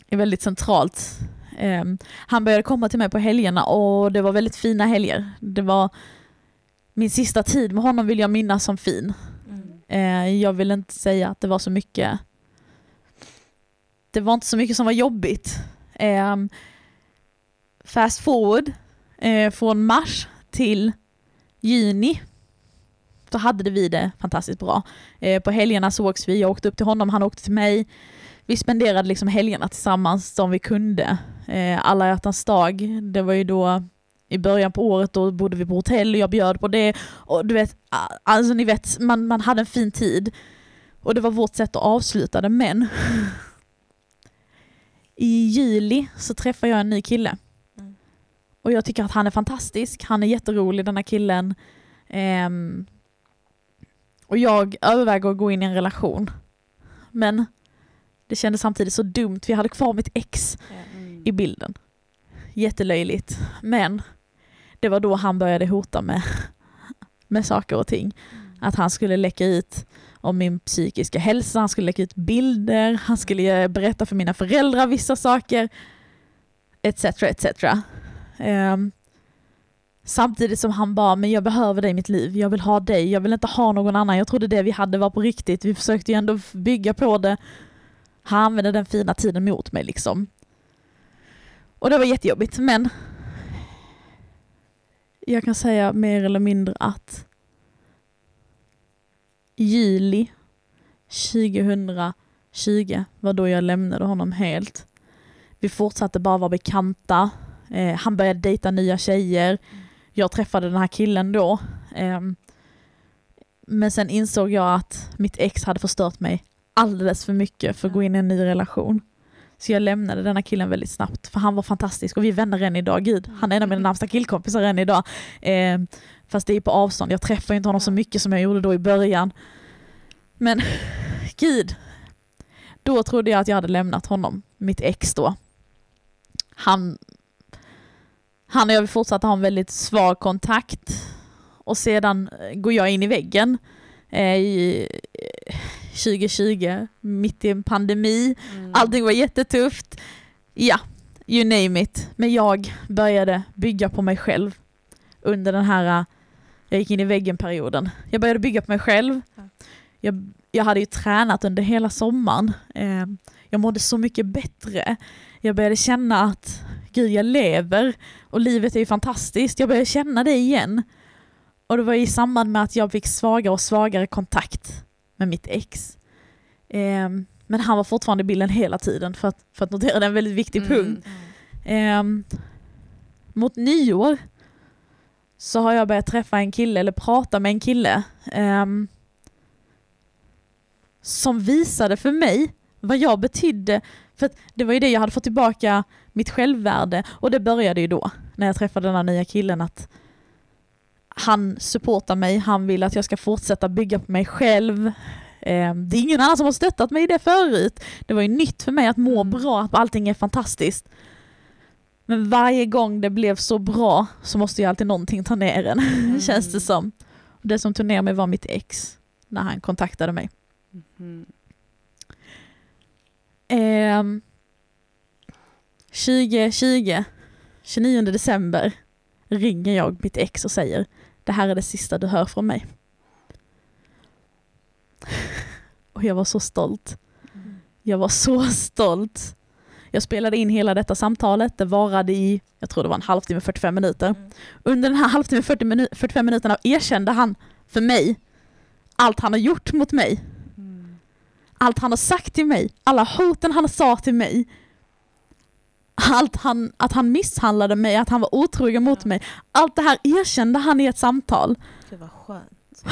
är väldigt centralt. Ehm, han började komma till mig på helgerna och det var väldigt fina helger. Det var min sista tid med honom vill jag minnas som fin. Mm. Eh, jag vill inte säga att det var så mycket det var inte så mycket som var jobbigt. Eh, fast forward eh, från mars till juni så hade vi det fantastiskt bra. Eh, på helgerna sågs vi, jag åkte upp till honom, han åkte till mig. Vi spenderade liksom helgerna tillsammans som vi kunde. Eh, alla hjärtans dag, det var ju då i början på året då bodde vi på hotell och jag bjöd på det. Och du vet, alltså ni vet, man, man hade en fin tid. Och det var vårt sätt att avsluta det, men *laughs* i juli så träffade jag en ny kille. Mm. Och jag tycker att han är fantastisk, han är jätterolig den här killen. Ehm, och jag överväger att gå in i en relation. Men det kändes samtidigt så dumt, vi hade kvar mitt ex Mm i bilden. Jättelöjligt. Men det var då han började hota med, med saker och ting. Att han skulle läcka ut om min psykiska hälsa, han skulle läcka ut bilder, han skulle berätta för mina föräldrar vissa saker. Etc. etc. Um, samtidigt som han bara, men jag behöver dig i mitt liv, jag vill ha dig, jag vill inte ha någon annan. Jag trodde det vi hade var på riktigt, vi försökte ju ändå bygga på det. Han använde den fina tiden mot mig liksom. Och det var jättejobbigt, men jag kan säga mer eller mindre att juli 2020 var då jag lämnade honom helt. Vi fortsatte bara vara bekanta. Eh, han började dejta nya tjejer. Jag träffade den här killen då. Eh, men sen insåg jag att mitt ex hade förstört mig alldeles för mycket för att gå in i en ny relation. Så jag lämnade denna killen väldigt snabbt, för han var fantastisk och vi är vänner än idag. Gud, han är en av mina närmsta killkompisar än idag. Eh, fast det är på avstånd, jag träffar inte honom så mycket som jag gjorde då i början. Men *sighs* gud, då trodde jag att jag hade lämnat honom, mitt ex då. Han, han och jag fortsatte ha en väldigt svag kontakt och sedan eh, går jag in i väggen i eh, 2020, mitt i en pandemi. Mm. Allting var jättetufft. Ja, you name it. Men jag började bygga på mig själv under den här, äh, jag gick in i väggen-perioden. Jag började bygga på mig själv. Ja. Jag, jag hade ju tränat under hela sommaren. Eh, jag mådde så mycket bättre. Jag började känna att gud, jag lever och livet är ju fantastiskt. Jag började känna det igen. Och det var i samband med att jag fick svagare och svagare kontakt med mitt ex. Ehm, men han var fortfarande i bilden hela tiden för att, för att notera det är en väldigt viktig Mm. punkt. Ehm, mot nyår så har jag börjat träffa en kille, eller prata med en kille, ehm, som visade för mig vad jag betydde. För att det var ju det jag hade fått tillbaka mitt självvärde och det började ju då när jag träffade den här nya killen att han supportar mig, han vill att jag ska fortsätta bygga på mig själv. Eh, Det är ingen annan som har stöttat mig i det förut. Det var ju nytt för mig att må Mm. bra, att allting är fantastiskt. Men varje gång det blev så bra så måste ju alltid någonting ta ner en, *laughs* känns det som. Och det som tog ner mig var mitt ex, när han kontaktade mig. Mm. Ehm, 2020, 29 december, ringer jag mitt ex och säger det här är det sista du hör från mig. Och jag var så stolt. Jag var så stolt. Jag spelade in hela detta samtalet, det varade i, jag tror det var en halvtimme, 45 minuter. Under den här halvtimmen, 40 minu- 45 minuterna erkände han för mig allt han har gjort mot mig. Mm. Allt han har sagt till mig, alla hoten han sa till mig. Allt han, att han misshandlade mig, att han var otrogen mot Ja. mig. Allt det här erkände han i ett samtal. Gud vad skönt.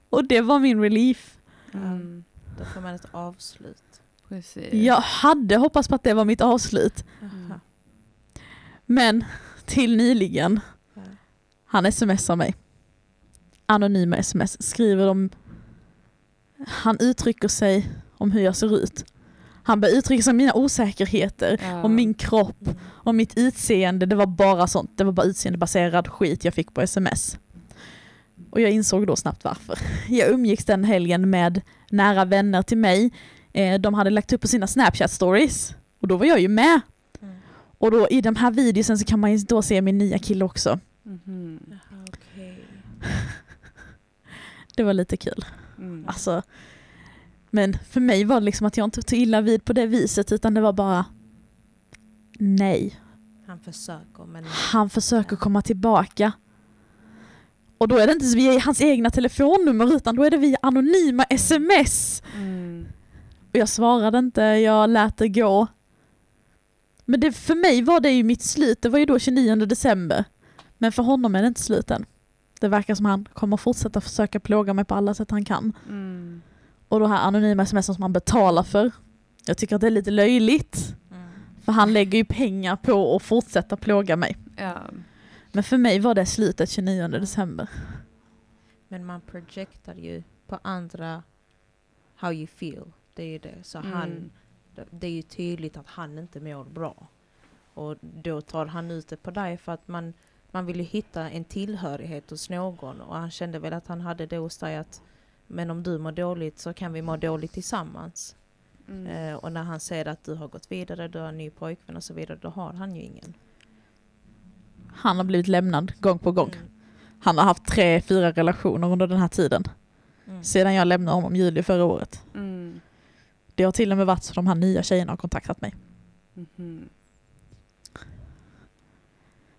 *gasps* Och det var min relief. Mm. Då får man ett avslut. Precis. Jag hade hoppats på att det var mitt avslut. Jaha. Men till nyligen, Ja. han smsar mig. Anonyma sms. Skriver om... Han uttrycker sig om hur jag ser ut. Han börjar uttrycka sig om mina osäkerheter, Ja. om min kropp, Mm. om mitt utseende. Det var bara sånt. Det var bara utseendebaserad skit jag fick på sms. Och jag insåg då snabbt varför. *laughs* Jag umgicks den helgen med nära vänner till mig. Eh, De hade lagt upp på sina Snapchat stories. Och då var jag ju med. Mm. Och då i de här videosen så kan man ju då se min nya kille också. Mhm. Jaha, okej. *laughs* Det var lite kul. Mm. Alltså, men för mig var det liksom att jag inte tog illa vid på det viset utan det var bara nej. Han försöker men Han försöker komma tillbaka. Och då är det inte via hans egna telefonnummer utan då är det via anonyma sms. Mm. Och jag svarade inte, jag lät det gå. Men det, för mig var det ju mitt slut, det var ju då 29 december. Men för honom är det inte slut än. Det verkar som han kommer fortsätta försöka plåga mig på alla sätt han kan. Mm. Och de här anonyma sms som han betalar för. Jag tycker att det är lite löjligt. Mm. För han lägger ju pengar på att fortsätta plåga mig. Ja. Men för mig var det slutet 29 december. Men man projektar ju på andra how you feel. Det är ju det. Så Mm. han, det är ju tydligt att han inte mår bra. Och då tar han ut det på dig för att man, man vill ju hitta en tillhörighet hos någon. Och han kände väl att han hade det hos dig att men om du mår dåligt så kan vi må dåligt tillsammans. Mm. Eh, och när han ser att du har gått vidare, du har en ny pojkvän och så vidare, då har han ju ingen. Han har blivit lämnad gång på gång. Mm. Han har haft tre, fyra relationer under den här tiden. Mm. Sedan jag lämnade honom i juli förra året. Mm. Det har till och med varit så de här nya tjejerna har kontaktat mig. Mhm.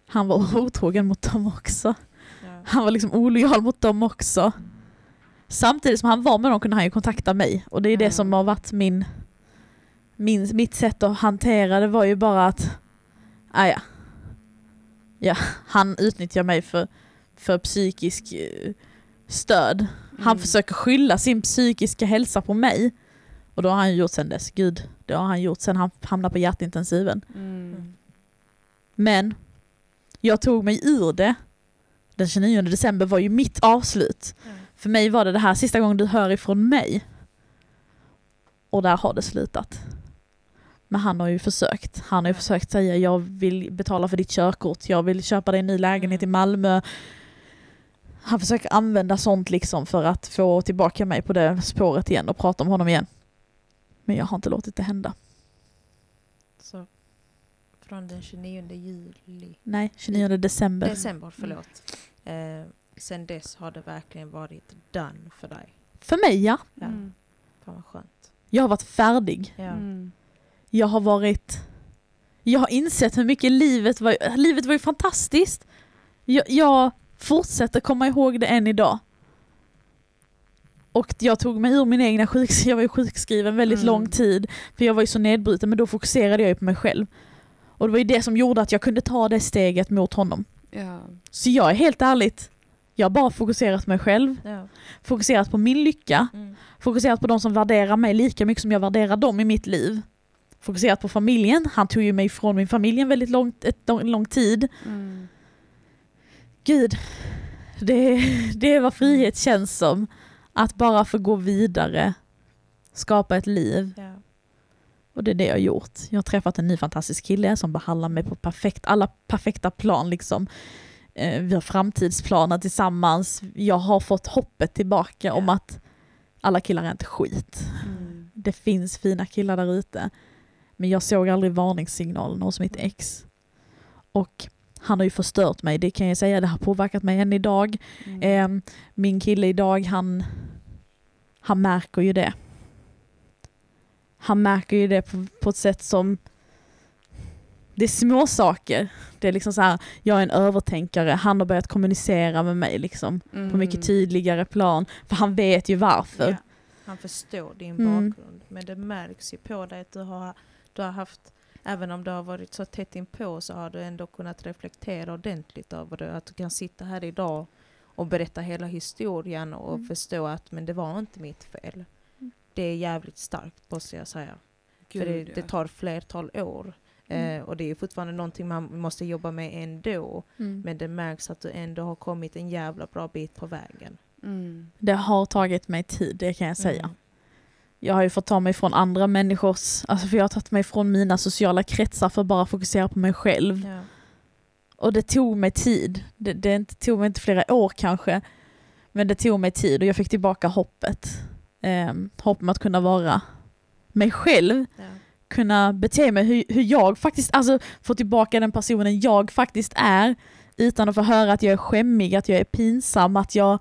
Han var *laughs* otrogen mot dem också. Ja. Han var liksom olojal mot dem också. Samtidigt som han var med dem kunde han ju kontakta mig. Och det är det Mm. som har varit min, min, mitt sätt att hantera det var ju bara att, ah, ja. ja, han utnyttjar mig för, för psykisk eh, stöd. Han Mm. försöker skylla sin psykiska hälsa på mig. Och det har han gjort sen dess. Gud, det har han gjort sen han hamnade på hjärtintensiven. Mm. Mm. Men jag tog mig ur det. Den 29 december var ju mitt avslut. Ja. För mig var det det här sista gången du hör ifrån mig. Och där har det slutat. Men han har ju försökt. Han har ju försökt säga jag vill betala för ditt körkort, jag vill köpa dig en ny lägenhet i Mm. Malmö. Han försöker använda sånt liksom för att få tillbaka mig på det spåret igen och prata om honom igen. Men jag har inte låtit det hända. Så från den 29 juli, Nej, 29 december. december, förlåt. Eh, sen dess har det verkligen varit done för dig. För mig ja. Ja. Mm. Fan vad skönt. Jag har varit färdig. Ja. Mm. Jag har varit... Jag har insett hur mycket livet var... Livet var ju fantastiskt. Jag, jag fortsätter komma ihåg det än idag. Och jag tog mig ur min egna sjuks... *laughs* Jag var ju sjukskriven väldigt Mm. lång tid. För jag var ju så nedbruten, men då fokuserade jag ju på mig själv. Och det var ju det som gjorde att jag kunde ta det steget mot honom. Ja. Så jag är helt ärligt, jag har bara fokuserat på mig själv, Ja. fokuserat på min lycka, Mm. fokuserat på de som värderar mig lika mycket som jag värderar dem i mitt liv. Fokuserat på familjen, han tog ju mig ifrån min familj en väldigt lång, ett, lång, lång tid. Mm. Gud, det, det är vad frihet känns som. Att bara få gå vidare, skapa ett liv. Ja. Och det är det jag har gjort. Jag har träffat en ny fantastisk kille som behandlar mig på perfekt, alla perfekta plan. Liksom. Eh, vi har framtidsplaner tillsammans. Jag har fått hoppet tillbaka om Ja. att alla killar är inte skit. Mm. Det finns fina killar där ute. Men jag såg aldrig varningssignalen hos mitt ex. Och han har ju förstört mig, det kan jag säga. Det har påverkat mig än idag. Mm. Eh, min kille idag, han, han märker ju det. Han märker ju det på, på ett sätt som... Det är små saker. Det är liksom så här, jag är en övertänkare, han har börjat kommunicera med mig liksom på mycket Mm. tydligare plan. För han vet ju varför. Ja. Han förstår din Mm. bakgrund. Men det märks ju på dig att du har, du har haft, även om du har varit så tätt inpå så har du ändå kunnat reflektera ordentligt över det. Att du kan sitta här idag och berätta hela historien och Mm. förstå att men det var inte mitt fel. Det är jävligt starkt måste jag säga. Gud, För det, ja. det tar flertal år. Mm. Eh, och det är fortfarande någonting man måste jobba med ändå. Mm. Men det märks att du ändå har kommit en jävla bra bit på vägen. Mm. Det har tagit mig tid, det kan jag säga. Mm. Jag har ju fått ta mig från andra människors, alltså för jag har tagit mig från mina sociala kretsar för att bara fokusera på mig själv. Ja. Och det tog mig tid. Det, det inte, tog mig inte flera år kanske. Men det tog mig tid och jag fick tillbaka hoppet. Um, hopp om att kunna vara mig själv. Ja. Kunna bete mig hur, hur jag faktiskt, alltså få tillbaka den personen jag faktiskt är. Utan att få höra att jag är skämmig, att jag är pinsam, att jag,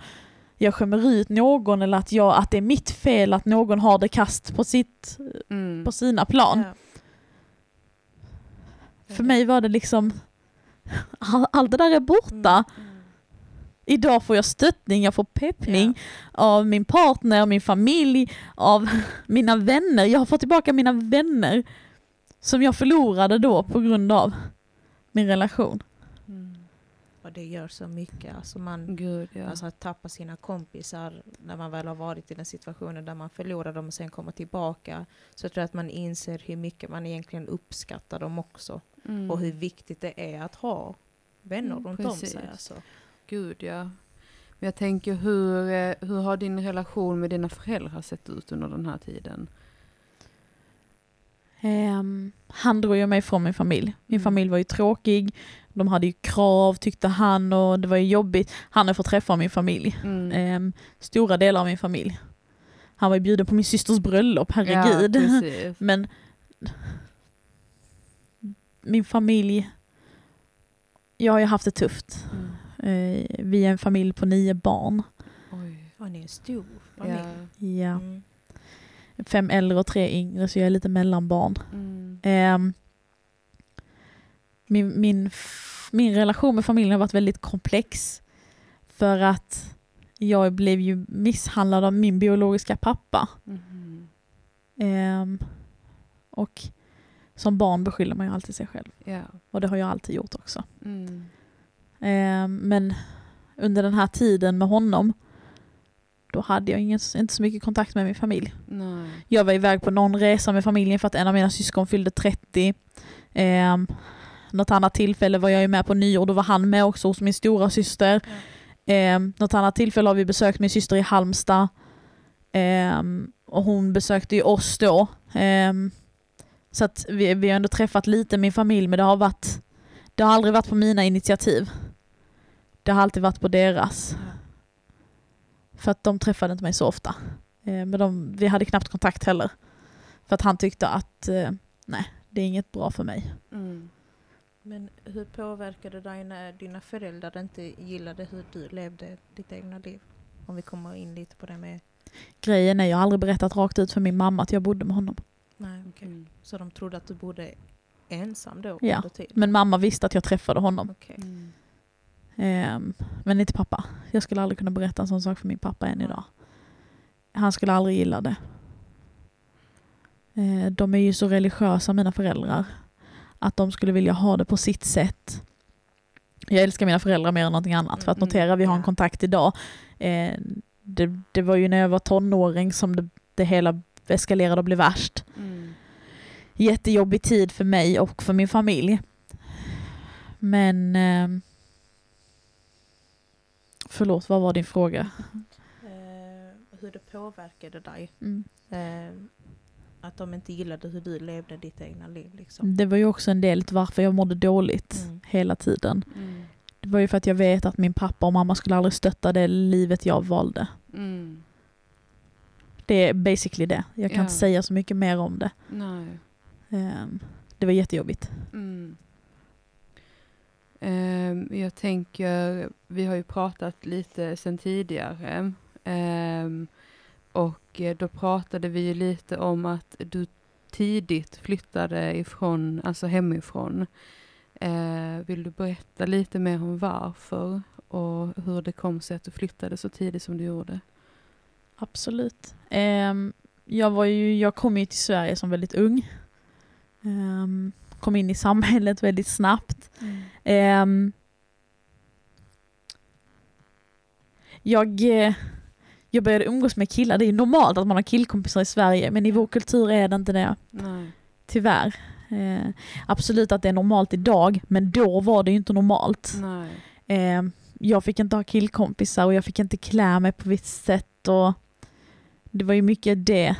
jag skämmer ut någon eller att, jag, att det är mitt fel att någon har det kast på, sitt, Mm. på sina plan. Ja. För mig var det liksom, *laughs* all, allt det där är borta. Mm. Idag får jag stöttning, jag får peppning av min partner, min familj, av *laughs* mina vänner. Jag har fått tillbaka mina vänner som jag förlorade då på grund av min relation. Mm. tappa det gör så mycket. Alltså man, Gud ja. Alltså att tappa sina kompisar när man väl har varit i den situationen där man förlorar dem och sen kommer tillbaka. Så jag tror att man inser hur mycket man egentligen uppskattar dem också. Mm. Och hur viktigt det är att ha vänner Mm, runt om precis. sig. Alltså. Gud ja. Men jag tänker hur, eh, hur har din relation med dina föräldrar sett ut under den här tiden? Ehm, han drog ju mig från min familj. Min Mm. familj var ju tråkig, de hade ju krav tyckte han och det var ju jobbigt. Han har fått träffa min familj, Mm. Ehm, stora delar av min familj. Han var ju bjuden på min systers bröllop, herregud. Ja. *laughs* Men min familj, jag har ju haft det tufft. Mm. Eh, vi är en familj på nio barn. Oj. Ja, ni är en stor familj. Ja. Ja. Mm. Fem äldre och tre yngre, så jag är lite mellanbarn. Mm. Ehm, min, min, min relation med familjen har varit väldigt komplex. För att jag blev ju misshandlad av min biologiska pappa. Mhm. Ehm, och som barn beskyller man ju alltid sig själv. Ja. Och det har jag alltid gjort också. Mm. Ehm, men under den här tiden med honom, då hade jag ingen, inte så mycket kontakt med min familj. Nej. Jag var iväg på någon resa med familjen för att en av mina syskon fyllde 30. Eh, något annat tillfälle var jag ju med på nyår, då var han med också hos min stora syster. Eh, något annat tillfälle har vi besökt min syster i Halmstad. Eh, och hon besökte ju oss då. Eh, så att vi, vi har ändå träffat lite min familj, men det har varit det har aldrig varit på mina initiativ. Det har alltid varit på deras. För att de träffade inte mig så ofta. Eh, Men de, vi hade knappt kontakt heller. För att han tyckte att eh, nej, det är inget bra för mig. Mm. Men hur påverkade dig när dina föräldrar inte gillade hur du levde ditt egna liv? Om vi kommer in lite på det med... Grejen är, jag har aldrig berättat rakt ut för min mamma att jag bodde med honom. Nej, okej. Mm. Så de trodde att du bodde ensam då Ja, under tiden? Men mamma visste att jag träffade honom. Okej. Mm. Ehm, men inte pappa. Jag skulle aldrig kunna berätta en sån sak för min pappa än idag. Han skulle aldrig gilla det. Eh, de är ju så religiösa mina föräldrar. Att de skulle vilja ha det på sitt sätt. Jag älskar mina föräldrar mer än någonting annat. För att Mm, notera, vi har en kontakt idag. Eh, det, det var ju när jag var tonåring som det, det hela eskalerade och blev värst. Mm. Jättejobbig tid för mig och för min familj. Men... förlåt, vad var din fråga? Eh, hur det påverkade dig? Mm. Eh, att de inte gillade hur du levde ditt egna liv liksom? Det var ju också en del till varför jag mådde dåligt Mm. hela tiden. Mm. Det var ju för att jag vet att min pappa och mamma skulle aldrig stötta det livet jag valde. Mm. Det är basically det. Jag kan Ja. inte säga så mycket mer om det. Nej. Ehm, det var jättejobbigt. Ehm, jag tänker, vi har ju pratat lite sen tidigare. Ehm, och eh, då pratade vi ju lite om att du tidigt flyttade ifrån, alltså hemifrån. Eh, vill du berätta lite mer om varför och hur det kom sig att du flyttade så tidigt som du gjorde? Absolut. Ehm, jag, var ju, jag kom ju till Sverige som väldigt ung. Kom in i samhället väldigt snabbt. Jag, eh, jag började umgås med killar. Det är ju normalt att man har killkompisar i Sverige, men i vår kultur är det inte det. Nej. Tyvärr. Eh, absolut att det är normalt idag, men då var det ju inte normalt. Nej. Eh, jag fick inte ha killkompisar och jag fick inte klä mig på visst sätt. Och det var ju mycket det.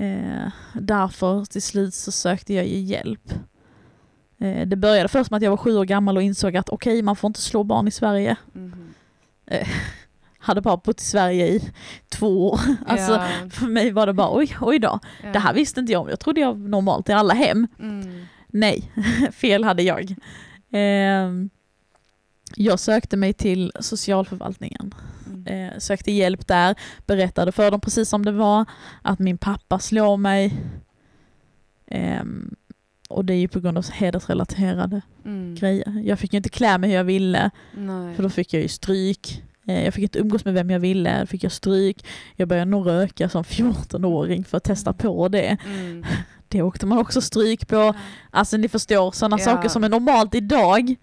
Mm. Eh, därför till slut så sökte jag ju hjälp. Eh, det började först med att jag var sju år gammal och insåg att okej, man får inte slå barn i Sverige. Mhm. *laughs* Hade bara bott i Sverige i två år. *laughs* Alltså, ja. För mig var det bara oj, oj då. ja. Det här visste inte jag om. Jag trodde jag var normalt i alla hem. Mm. Nej, *laughs* fel hade jag. Ehm, jag sökte mig till socialförvaltningen. Mm. Eh, sökte hjälp där, berättade för dem precis som det var, att min pappa slår mig. Ehm, och det är ju på grund av hedersrelaterade Mm. grejer. Jag fick ju inte klä mig hur jag ville, Nej. för då fick jag ju stryk. Eh, jag fick inte umgås med vem jag ville, då fick jag stryk. Jag började nog röka som 14-åring för att testa på det. Mm. *laughs* Det åkte man också stryk på. Alltså ni förstår, sådana Ja. saker som är normalt idag,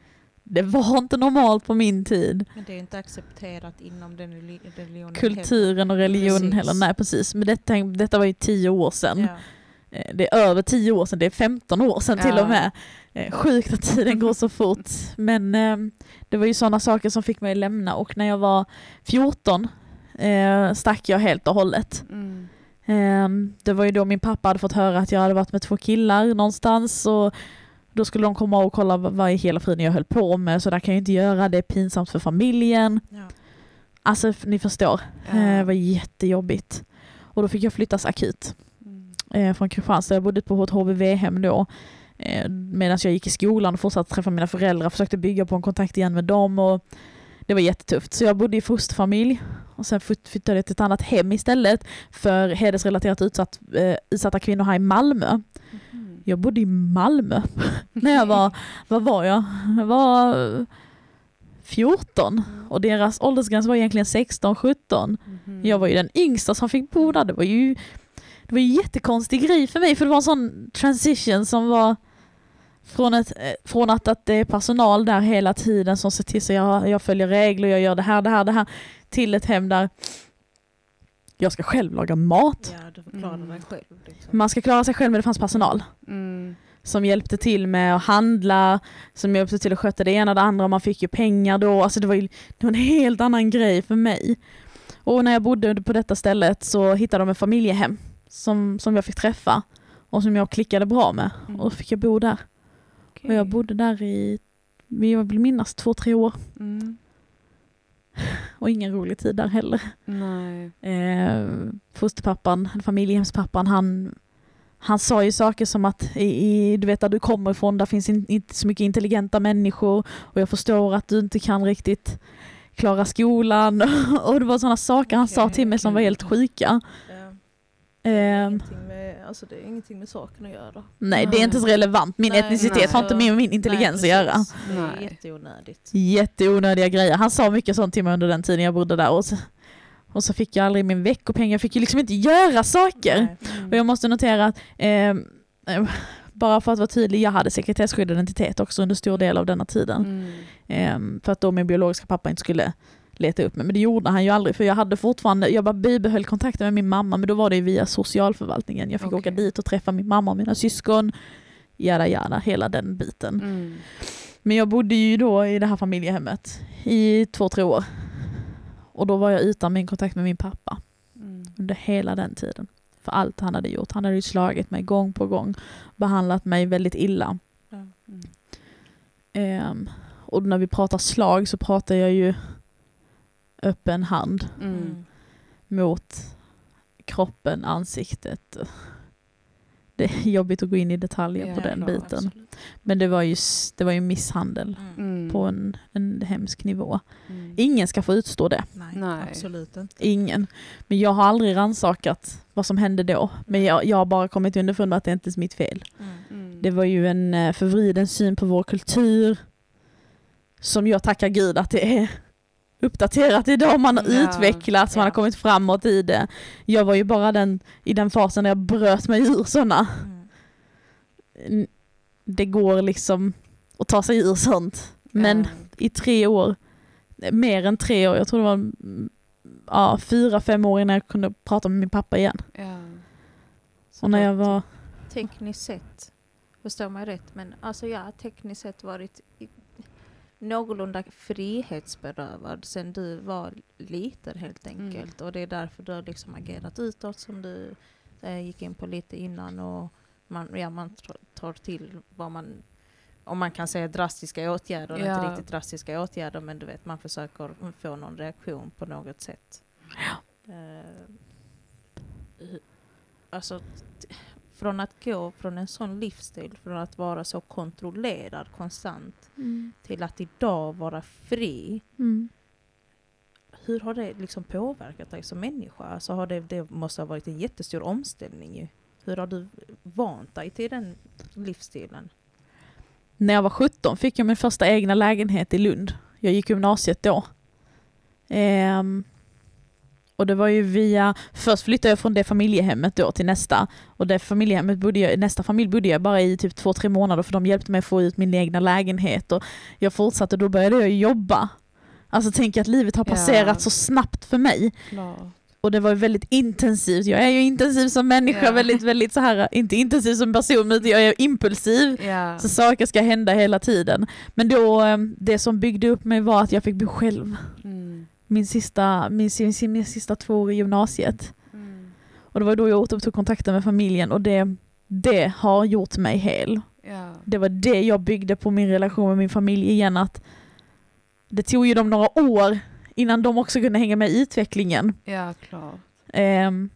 Det var inte normalt på min tid. Men det är inte accepterat inom den reli- religionen Kulturen och religionen Precis. heller. Nej precis. Men detta, detta var ju tio år sedan. Ja. Eh, Det är över 10 år sedan, det är 15 år sedan till Ja. och med. Eh, Sjukt att tiden går så fort. Men eh, det var ju sådana saker som fick mig att lämna och när jag var 14 eh, stack jag helt och hållet. Mm. Eh, det var ju då min pappa hade fått höra att jag hade varit med två killar någonstans och då skulle de komma och kolla vad i hela friden jag höll på med så där kan jag inte göra, det är pinsamt för familjen. Ja. Alltså ni förstår, Ja. eh, det var jättejobbigt. Och då fick jag flyttas akut Mm. eh, från Kristianstad. Jag bodde på ett HVV-hem då. Eh, Medan jag gick i skolan och fortsatte träffa mina föräldrar, försökte bygga på en kontakt igen med dem. Och det var jättetufft. Så jag bodde i fosterfamilj och sen flytt- flyttade jag till ett annat hem istället för hedersrelaterat utsatt, eh, utsatta kvinnor här i Malmö. Mhm. Jag bodde i Malmö *laughs* när jag var, vad var jag? Jag var eh, 14 och deras åldersgräns var egentligen 16-17. Mhm. Jag var ju den yngsta som fick bo där. Det var ju det var en jättekonstig grej för mig för det var en sån transition som var från, ett, eh, från att, att det är personal där hela tiden som ser till så jag, jag följer regler, jag gör det här, det här, det här till ett hem där jag ska själv laga mat. ja, du förklarar Mm. dig själv. Liksom. Man ska klara sig själv men det fanns personal Mm. som hjälpte till med att handla, som hjälpte till att sköta det ena och det andra. Man fick ju pengar då. Alltså det var ju det var en helt annan grej för mig. Och när jag bodde på detta stället så hittade de ett familjehem som, som jag fick träffa och som jag klickade bra med. Mm. Och då fick jag bo där. Och jag bodde där i, jag vill minnas, två, tre år. Mm. *laughs* Och ingen rolig tid där heller. Nej. Eh, fosterpappan, familjehemspappan, han, han sa ju saker som att i, i, du vet där du kommer ifrån, där finns in, inte så mycket intelligenta människor och jag förstår att du inte kan riktigt klara skolan *laughs* och det var sådana saker han sa Okej, till mig som var helt sjuka. Ja. Det är, ingenting med, alltså det är ingenting med saken att göra. nej, det är inte så relevant. Min Nej, etnicitet nej. har inte med min intelligens Nej, att göra. Det är jätteonödigt. Jätteonödiga grejer. Han sa mycket sånt till mig under den tiden jag bodde där och så, och så fick jag aldrig min veckopeng. Jag fick ju liksom inte göra saker. Nej. Och jag måste notera att, ehm, eh, bara för att vara tydlig, jag hade sekretesskyddad identitet också under stor del av denna tiden. Mm. Ehm, för att då min biologiska pappa inte skulle leta upp mig. Men det gjorde han ju aldrig, för jag hade fortfarande, jag bara bibehöll kontakten med min mamma, men då var det via socialförvaltningen. Jag fick Okej. åka dit och träffa min mamma och mina syskon, jada jada, hela den biten. Mm. Men jag bodde ju då i det här familjehemmet i två, tre år. Och då var jag utan min kontakt med min pappa Mm. under hela den tiden. För allt han hade gjort. Han hade ju slagit mig gång på gång. Behandlat mig väldigt illa. Mm. Ehm, och när vi pratar slag så pratar jag ju öppen hand Mm. Mot kroppen, ansiktet. Det är jobbigt att gå in i detaljer på Ja, den ja, biten. Absolut. Men det var ju det var ju misshandel Mm. Mm. på en, en hemsk nivå. Mm. Ingen ska få utstå det. Nej, Nej. absolut inte. Ingen. Men jag har aldrig ransakat vad som hände då. Men jag, jag har bara kommit underfund med att det inte är mitt fel. Mm. Mm. Det var ju en eh, förvriden syn på vår kultur som jag tackar gud att det är uppdaterat idag. Man har Ja, utvecklats, man ja. har kommit framåt i det. Jag var ju bara den i den fasen när jag bröt mig ur sådana. Mm. Det går liksom att ta sig ur sånt. Men Ja. i tre år, mer än tre år, jag tror det var mm, ja, fyra, fem år innan jag kunde prata med min pappa igen. Ja. Så Och när jag var, tekniskt sett, förstår mig rätt, men alltså jag har tekniskt sett varit någorlunda frihetsberövad sen du var liten helt Mm. enkelt. Och det är därför du har liksom agerat utåt som du eh, gick in på lite innan. Och man, ja, man tar till vad man, om man kan säga drastiska åtgärder, Ja. inte riktigt drastiska åtgärder, men du vet man försöker få någon reaktion på något sätt. Eh, hu- alltså från att gå från en sån livsstil, från att vara så kontrollerad konstant, till att idag vara fri. mm. Hur har det liksom påverkat dig som människa? Alltså har det, det måste ha varit en jättestor omställning ju. Hur har du vant dig till den livsstilen? När jag var 17 fick jag min första egna lägenhet i Lund. Jag gick gymnasiet då. Ehm, Och det var ju via, först flyttade jag från det familjehemmet då till nästa. Och det familjehemmet bodde jag, nästa familj bodde jag bara i typ två, tre månader för de hjälpte mig att få ut min egna lägenhet. Och jag fortsatte, då började jag jobba. Alltså tänk att livet har passerat så snabbt för mig. Klart. Och det var ju väldigt intensivt. Jag är ju intensiv som människa, Ja. väldigt, väldigt så här, inte intensiv som person, utan jag är impulsiv. Ja. Så saker ska hända hela tiden. Men då, eh, det som byggde upp mig var att jag fick bo själv. Mm. Min sista, min, min, min sista två år i gymnasiet. Mm. Och det var då jag återupptog kontakten med familjen och det, det har gjort mig hel. Ja. Det var det jag byggde på min relation med min familj igen. Att det tog ju dem några år innan de också kunde hänga med i utvecklingen. ja, klart. Ehm,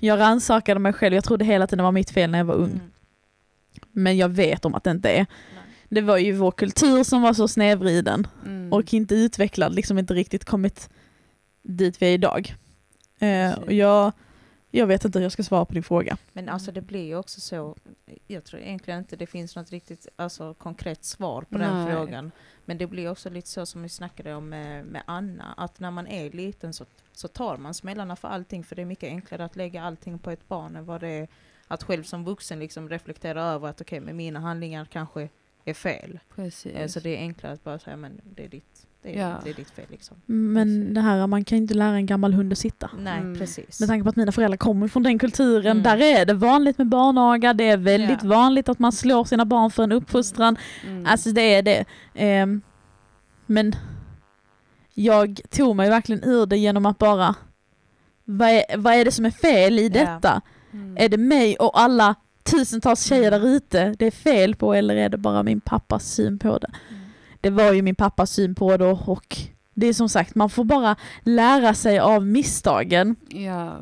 jag rannsakade mig själv, jag trodde hela tiden det var mitt fel när jag var ung. Mm. Men jag vet om att det inte är. Det var ju vår kultur som var så snedvriden Mm. och inte utvecklad, liksom inte riktigt kommit dit vi är idag. Eh, och jag, jag vet inte hur jag ska svara på din fråga. Men alltså det blir ju också så, jag tror egentligen inte det finns något riktigt alltså, konkret svar på den Nej. frågan. Men det blir också lite så som vi snackade om med, med Anna, att när man är liten så, så tar man smällarna för allting, för det är mycket enklare att lägga allting på ett barn än vad det är att själv som vuxen liksom reflektera över att okej, men mina handlingar kanske är fel. Precis. Eh, Så det är enklare att bara säga, men det är ditt, det är, Ja. det är ditt fel liksom. Men Precis. det här, man kan inte lära en gammal hund att sitta. Nej, Mm. precis. Med tanke på att mina föräldrar kommer från den kulturen, Mm. där är det vanligt med barnaga, det är väldigt Ja. vanligt att man slår sina barn för en uppfostran. Mm. Alltså det är det. Ehm, men jag tog mig verkligen ur det genom att bara, vad är, vad är det som är fel i Ja. detta? Mm. Är det mig och alla tusentals tjejer där ute det är fel på eller är det bara min pappas syn på det? Mm. Det var ju min pappas syn på det och det är som sagt, man får bara lära sig av misstagen. Ja.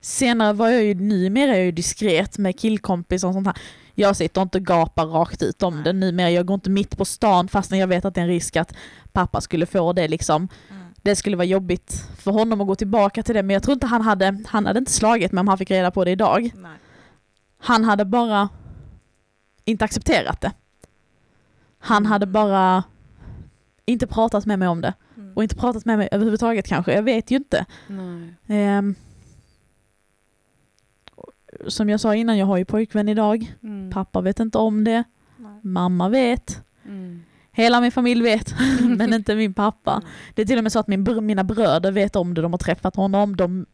Senare var jag ju, numera är jag ju diskret med killkompisar och sånt här. Jag sitter inte och gapar rakt ut om Nej. det numera. Jag går inte mitt på stan fastän jag vet att det är en risk att pappa skulle få det liksom. Mm. Det skulle vara jobbigt för honom att gå tillbaka till det men jag tror inte han hade, han hade inte slagit mig om han fick reda på det idag. Nej. Han hade bara inte accepterat det. Han Mm. hade bara inte pratat med mig om det. Mm. Och inte pratat med mig överhuvudtaget kanske, jag vet ju inte. Ehm, som jag sa innan, jag har ju pojkvän idag. Mm. Pappa vet inte om det. Nej. Mamma vet. Mm. Hela min familj vet, *laughs* men inte min pappa. Mm. Det är till och med så att min, mina bröder vet om det, de har träffat honom, de,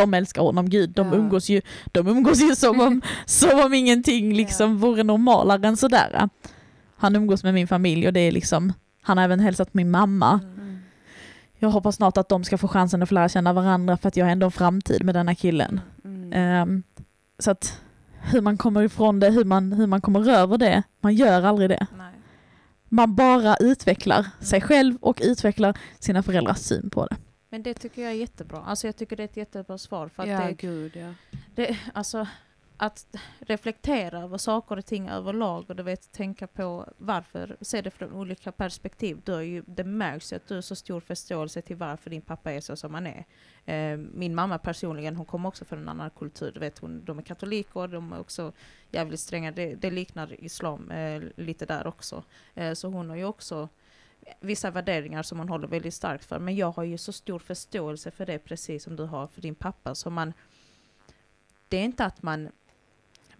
de älskar honom, gud, de Ja. umgås ju, de umgås ju som om, *laughs* som om ingenting liksom vore normalare än sådär. Han umgås med min familj och det är liksom, han har även hälsat min mamma. Mm. Mm. Jag hoppas snart att de ska få chansen att få lära känna varandra för att jag har ändå en framtid med denna killen. Mm. Ehm, så att hur man kommer ifrån det, hur man, hur man kommer över det, man gör aldrig det. Nej. Man bara utvecklar sig själv och utvecklar sina föräldrars syn på det. Men det tycker jag är jättebra. Alltså jag tycker det är ett jättebra svar. För att ja, det, gud ja. det, alltså, att reflektera över saker och ting överlag och du vet, tänka på varför, se det från olika perspektiv. Du är ju, det märks ju att du har så stor förståelse till varför din pappa är så som han är. Eh, min mamma personligen, hon kommer också från en annan kultur. Du vet, hon, de är katoliker, de är också jävligt stränga. Det, det liknar islam eh, lite där också. Eh, så hon har ju också vissa värderingar som hon håller väldigt starkt för. Men jag har ju så stor förståelse för det, precis som du har för din pappa. Så man, det är inte att man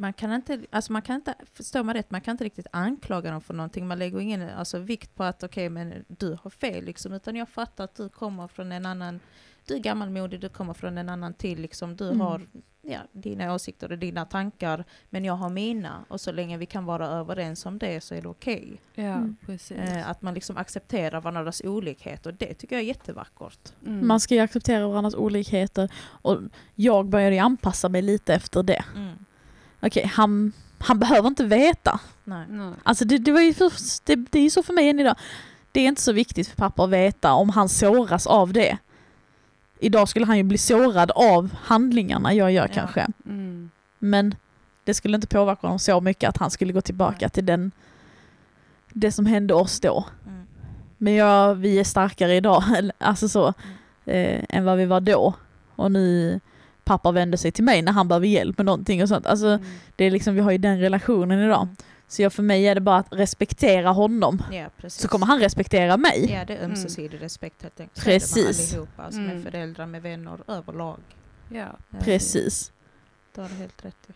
man kan inte, alltså man kan inte, förstå mig rätt, man kan inte riktigt anklaga dem för någonting. Man lägger ingen alltså, vikt på att okej, men du har fel liksom. Utan jag fattar att du kommer från en annan, du är gammalmodig, du kommer från en annan till liksom. Du Mm. har ja, dina åsikter och dina tankar, men jag har mina. Och så länge vi kan vara överens om det så är det okej. Ja, Mm. Eh, att man liksom accepterar varandras olikheter. Det tycker jag är jättevackert. Mm. Man ska ju acceptera varandras olikheter och jag började ju anpassa mig lite efter det. Mm. Okej, han, han behöver inte veta. Nej. Nej. Alltså det, det, var ju för, det, det är ju så för mig än idag. Det är inte så viktigt för pappa att veta om han såras av det. Idag skulle han ju bli sårad av handlingarna jag gör Ja. kanske. Mm. Men det skulle inte påverka honom så mycket att han skulle gå tillbaka Nej. till den, det som hände oss då. Mm. Men jag, vi är starkare idag, *laughs* alltså så, eh, än vad vi var då. Och nu pappa vänder sig till mig när han behöver hjälp med någonting och sånt. Alltså Mm. det är liksom, vi har ju den relationen idag. Så jag, för mig är det bara att respektera honom. Ja, precis. Så kommer han respektera mig. Ja, det är ömsesidig respekt helt enkelt. Precis. Allihopa, alltså Mm. med föräldrar, med vänner överlag. Ja. Eh, Precis. Det har du helt rätt i.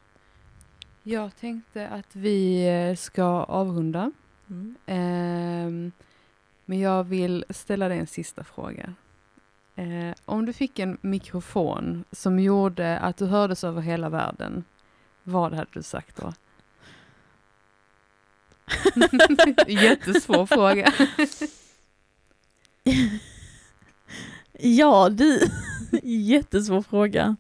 Jag tänkte att vi eh, ska avrunda. Mm. Ehm, men jag vill ställa dig en sista fråga. Eh, om du fick en mikrofon som gjorde att du hördes över hela världen, vad hade du sagt då? *laughs* Jättesvår fråga. Ja, du. Jättesvår fråga.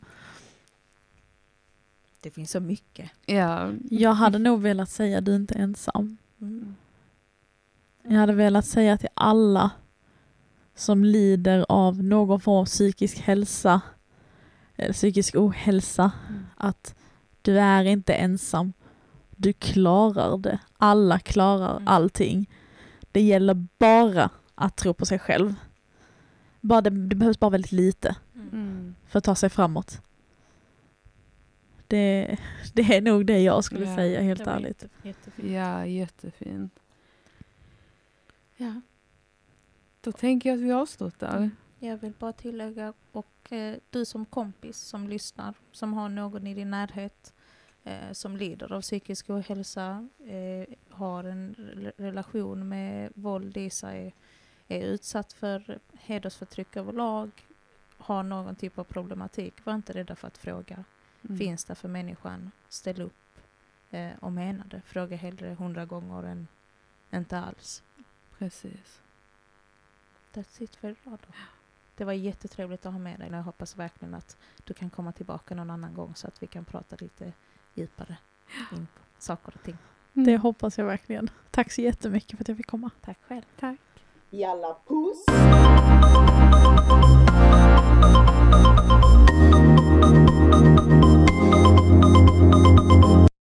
Det finns så mycket. Ja, Jag hade nog velat säga du är inte ensam. Mm. Jag hade velat säga till alla som lider av någon form av psykisk hälsa, eller psykisk ohälsa, Mm. att du är inte ensam. Du klarar det. Alla klarar Mm. allting. Det gäller bara att tro på sig själv. Bara det, det behövs bara väldigt lite Mm. mm. för att ta sig framåt. Det, det är nog det jag skulle Ja, säga helt ärligt. jätte- jättefint. ja jättefint. Ja. Då tänker jag att vi avslutar. Jag vill bara tillägga, och eh, du som kompis som lyssnar, som har någon i din närhet eh, som lider av psykisk ohälsa, eh, har en re- relation med våld i sig, är utsatt för hedersförtryck överlag, har någon typ av problematik, var inte rädda för att fråga. Mm. Finns där för människan, ställ upp eh, och mena det. Fråga hellre hundra gånger än inte alls. Precis. That's it för idag då. Det var jättetrevligt att ha med dig. Jag hoppas verkligen att du kan komma tillbaka någon annan gång så att vi kan prata lite djupare in på saker och ting. Mm. Det hoppas jag verkligen. Tack så jättemycket för att jag fick komma. Tack själv. Tack. Jalla puss!